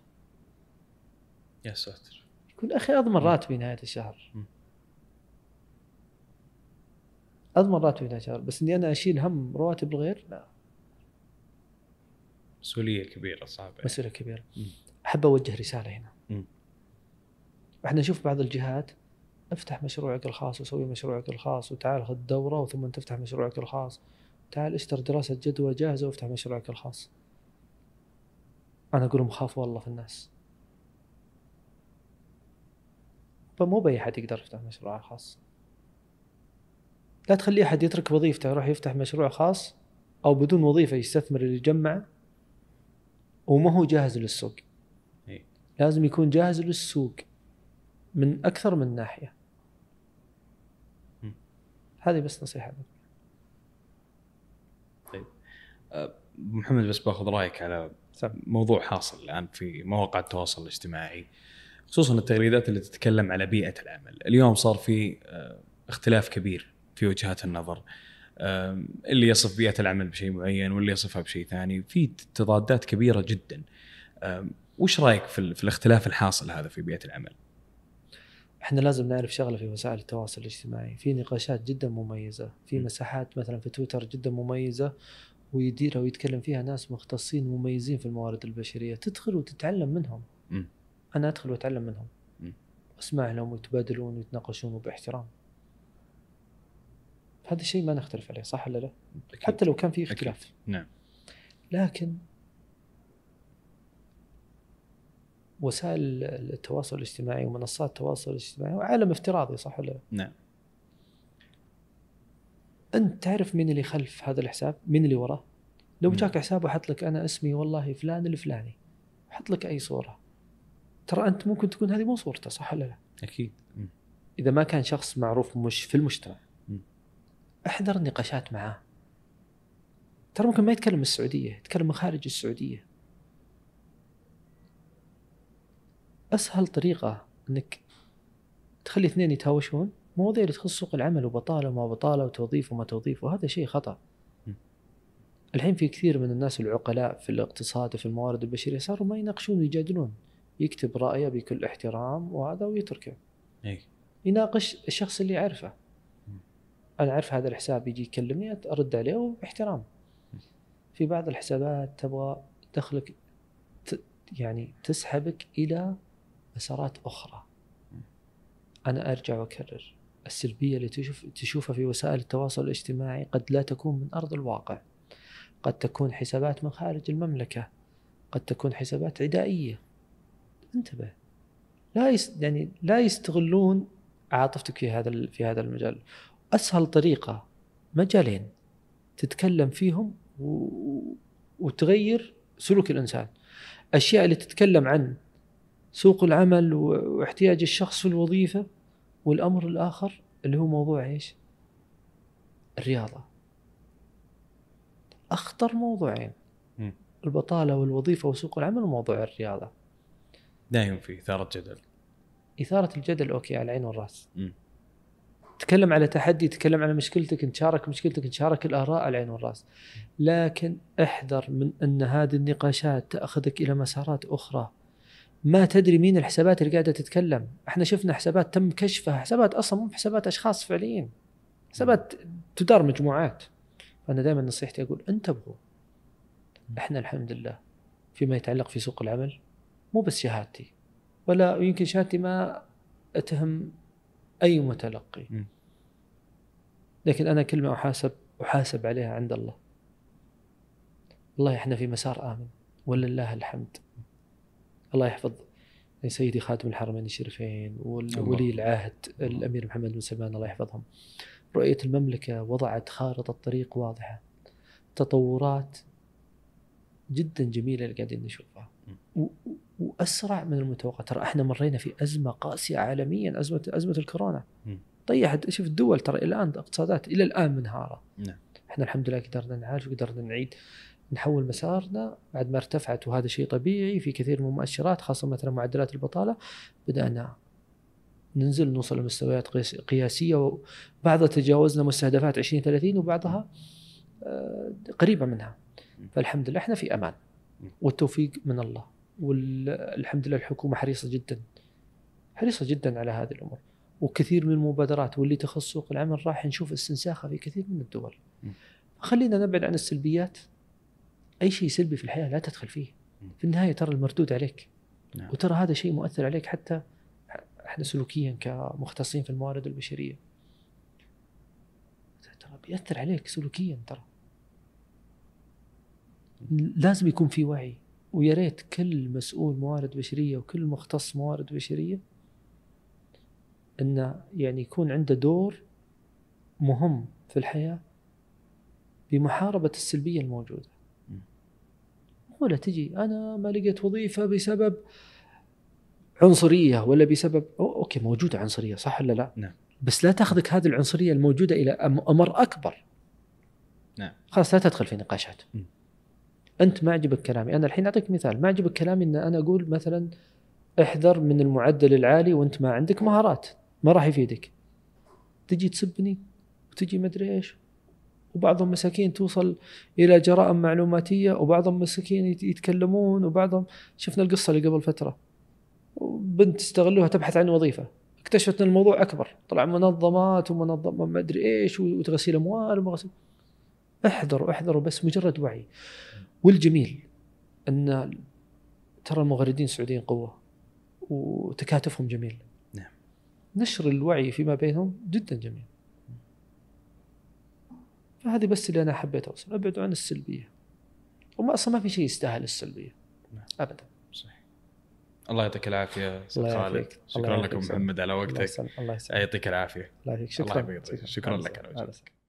يا ساتر. يقول أخي أضمن راتبي نهاية الشهر. م. أضمن راتبي نهاية الشهر بس إني أنا أشيل هم رواتب الغير؟ لا. مسؤولية كبيرة صعبة. مسؤولية كبيرة. م. أحب أوجه رسالة هنا. م. إحنا نشوف بعض الجهات افتح مشروعك الخاص وسوي مشروعك الخاص وتعال خذ دورة وثم تفتح مشروعك الخاص. تعال اشتر دراسة جدوى جاهزة وافتح مشروعك الخاص. أنا أقول لهم خافوا والله في الناس. فمو بأي احد يقدر يفتح مشروع خاص. لا تخلي أحد يترك وظيفته يروح يفتح مشروع خاص أو بدون وظيفة يستثمر اللي يجمع وما هو جاهز للسوق. إي. لازم يكون جاهز للسوق من أكثر من ناحية. م. هذه بس نصيحة. محمد بس باخذ رأيك على. موضوع حاصل الآن في مواقع التواصل الاجتماعي خصوصا التغريدات اللي تتكلم على بيئة العمل. اليوم صار في آه، اختلاف كبير في وجهات النظر آم، اللي يصف بيئة العمل بشيء معين واللي يصفها بشيء ثاني. في تضادات كبيرة جدا. آم، وش رأيك في, في الاختلاف الحاصل هذا في بيئة العمل؟ إحنا لازم نعرف شغلة في وسائل التواصل الاجتماعي. في نقاشات جدا مميزة. في. مساحات مثلا في تويتر جدا مميزة. ويديرها ويتكلم فيها ناس مختصين مميزين في الموارد البشرية. تدخل وتتعلم منهم. م. أنا أدخل وأتعلم منهم. أسمع لهم ويتبادلون ويتناقشون باحترام هذا الشيء ما نختلف عليه صح ولا لا؟ أكيد. حتى لو كان في اختلاف. نعم. لكن وسائل التواصل الاجتماعي ومنصات التواصل الاجتماعي وعالم افتراضي صح ولا لا؟ نعم. أنت تعرف مين اللي خلف هذا الحساب؟ مين اللي وراه؟ لو. جاك حساب وحط لك أنا اسمي والله فلان الفلاني حط لك أي صورة ترى أنت ممكن تكون هذه مو صورته صح ولا لا؟ أكيد م. إذا ما كان شخص معروف مش في المجتمع م. احذر النقاشات معاه ترى ممكن ما يتكلم من السعودية يتكلم من خارج السعودية أسهل طريقة إنك تخلي اثنين يتهاوشون مواضيع اللي تخص سوق العمل وبطالة وما بطالة وتوظيف وما توظيف وهذا شيء خطأ. الحين في كثير من الناس العقلاء في الاقتصاد وفي الموارد البشرية صاروا ما يناقشون ويجادلون. يكتب رأيه بكل احترام وهذا ويتركه. اي يناقش الشخص اللي يعرفه. أنا أعرف هذا الحساب يجي يكلمني أرد عليه وباحترام. في بعض الحسابات تبغى تدخلك ت... يعني تسحبك إلى مسارات أخرى. أنا أرجع وأكرر. السلبية اللي تشوف تشوفها في وسائل التواصل الاجتماعي قد لا تكون من أرض الواقع. قد تكون حسابات من خارج المملكة. قد تكون حسابات عدائية. انتبه. لا يعني لا يستغلون عاطفتك في هذا في هذا المجال. أسهل طريقة مجالين. تتكلم فيهم و... وتغير سلوك الإنسان. أشياء اللي تتكلم عن سوق العمل واحتياج الشخص في الوظيفة والأمر الآخر اللي هو موضوع إيش؟ الرياضة. أخطر موضوعين. مم. البطالة والوظيفة وسوق العمل وموضوع الرياضة. دائما في إثارة جدل. إثارة الجدل أوكي على العين والرأس مم. تكلم على تحدي تكلم على مشكلتك نشارك مشكلتك نشارك الآراء على العين والرأس لكن احذر من أن هذه النقاشات تأخذك إلى مسارات أخرى. ما تدري مين الحسابات اللي قاعدة تتكلم. إحنا شفنا حسابات تم كشفها. حسابات أصلا مو حسابات أشخاص فعليين حسابات تدار مجموعات. فأنا دائما نصيحتي أقول انتبهوا. إحنا الحمد لله فيما يتعلق في سوق العمل مو بس شهادتي ولا يمكن شهادتي ما أتهم أي متلقي. لكن أنا كلمة أحاسب أحاسب عليها عند الله. والله إحنا في مسار آمن. ولله الحمد. الله يحفظ سيدي خاتم الحرمين الشريفين وولي. العهد الأمير محمد بن سلمان الله يحفظهم. رؤية المملكة وضعت خارطة طريق واضحة. تطورات جدا جميلة اللي قاعدين نشوفها. وأسرع من المتوقع. ترى إحنا مرينا في أزمة قاسية عالميا ازمه أزمة الكورونا. طيحت شوف الدول ترى إلى الآن اقتصادات إلى الآن منهارة. نعم. إحنا الحمد لله قدرنا نعالج وقدرنا نعيد. نحول مسارنا بعد ما ارتفعت وهذا شيء طبيعي في كثير من المؤشرات خاصة مثلا معدلات البطالة. بدأنا ننزل نوصل لمستويات قياس- قياسية وبعضها تجاوزنا مستهدفات 2030 وبعضها آه، قريبة منها. فالحمد لله إحنا في أمان. والتوفيق من الله. والحمد لله الحكومة حريصة جدا. حريصة جدا على هذه الأمور. وكثير من المبادرات واللي تخص سوق العمل راح نشوف استنساخها في كثير من الدول. خلينا نبعد عن السلبيات. أي شيء سلبي في الحياة لا تدخل فيه. في النهاية ترى المردود عليك نعم. وترى هذا شيء مؤثر عليك حتى إحنا سلوكيا كمختصين في الموارد البشرية ترى بيأثر عليك سلوكيا ترى لازم يكون في وعي ويا ريت كل مسؤول موارد بشرية وكل مختص موارد بشرية إنه يعني يكون عنده دور مهم في الحياة بمحاربة السلبية الموجودة. ولا تجي أنا ما لقيت وظيفة بسبب عنصرية ولا بسبب أو أوكي موجودة عنصرية صح ولا لا؟ نعم. بس لا تاخذك هذه العنصرية الموجودة إلى أمر أكبر. نعم. خلاص لا تدخل في نقاشات. م. أنت ما عجبك كلامي أنا الحين أعطيك مثال ما عجبك كلامي إن أنا أقول مثلا احذر من المعدل العالي وأنت ما عندك مهارات ما راح يفيدك تجي تسبني وتجي مدري إيش وبعضهم مساكين توصل إلى جرائم معلوماتية وبعضهم مساكين يت- يتكلمون وبعضهم شفنا القصة اللي قبل فترة. بنت استغلوها تبحث عن وظيفة. اكتشفت إن الموضوع أكبر. طلع منظمات ومنظمه ما أدري إيش وتغسيل أموال ومغسل احذروا احذروا بس مجرد وعي. والجميل أن ترى المغردين السعوديين قوة وتكاتفهم جميل. نعم. نشر الوعي فيما بينهم جدا جميل. فهذه بس اللي أنا حبيت اوصل ابعدوا عن السلبية. وما أصلا ما في شيء يستاهل السلبية. نعم. ابدا. صحيح. الله يعطيك العافية أستاذ الله خالد. شكرا لكم. محمد على وقتك. الله يسلمك. يعطيك العافية. الله يعافيك الله شكرا. شكرا لك على وجودك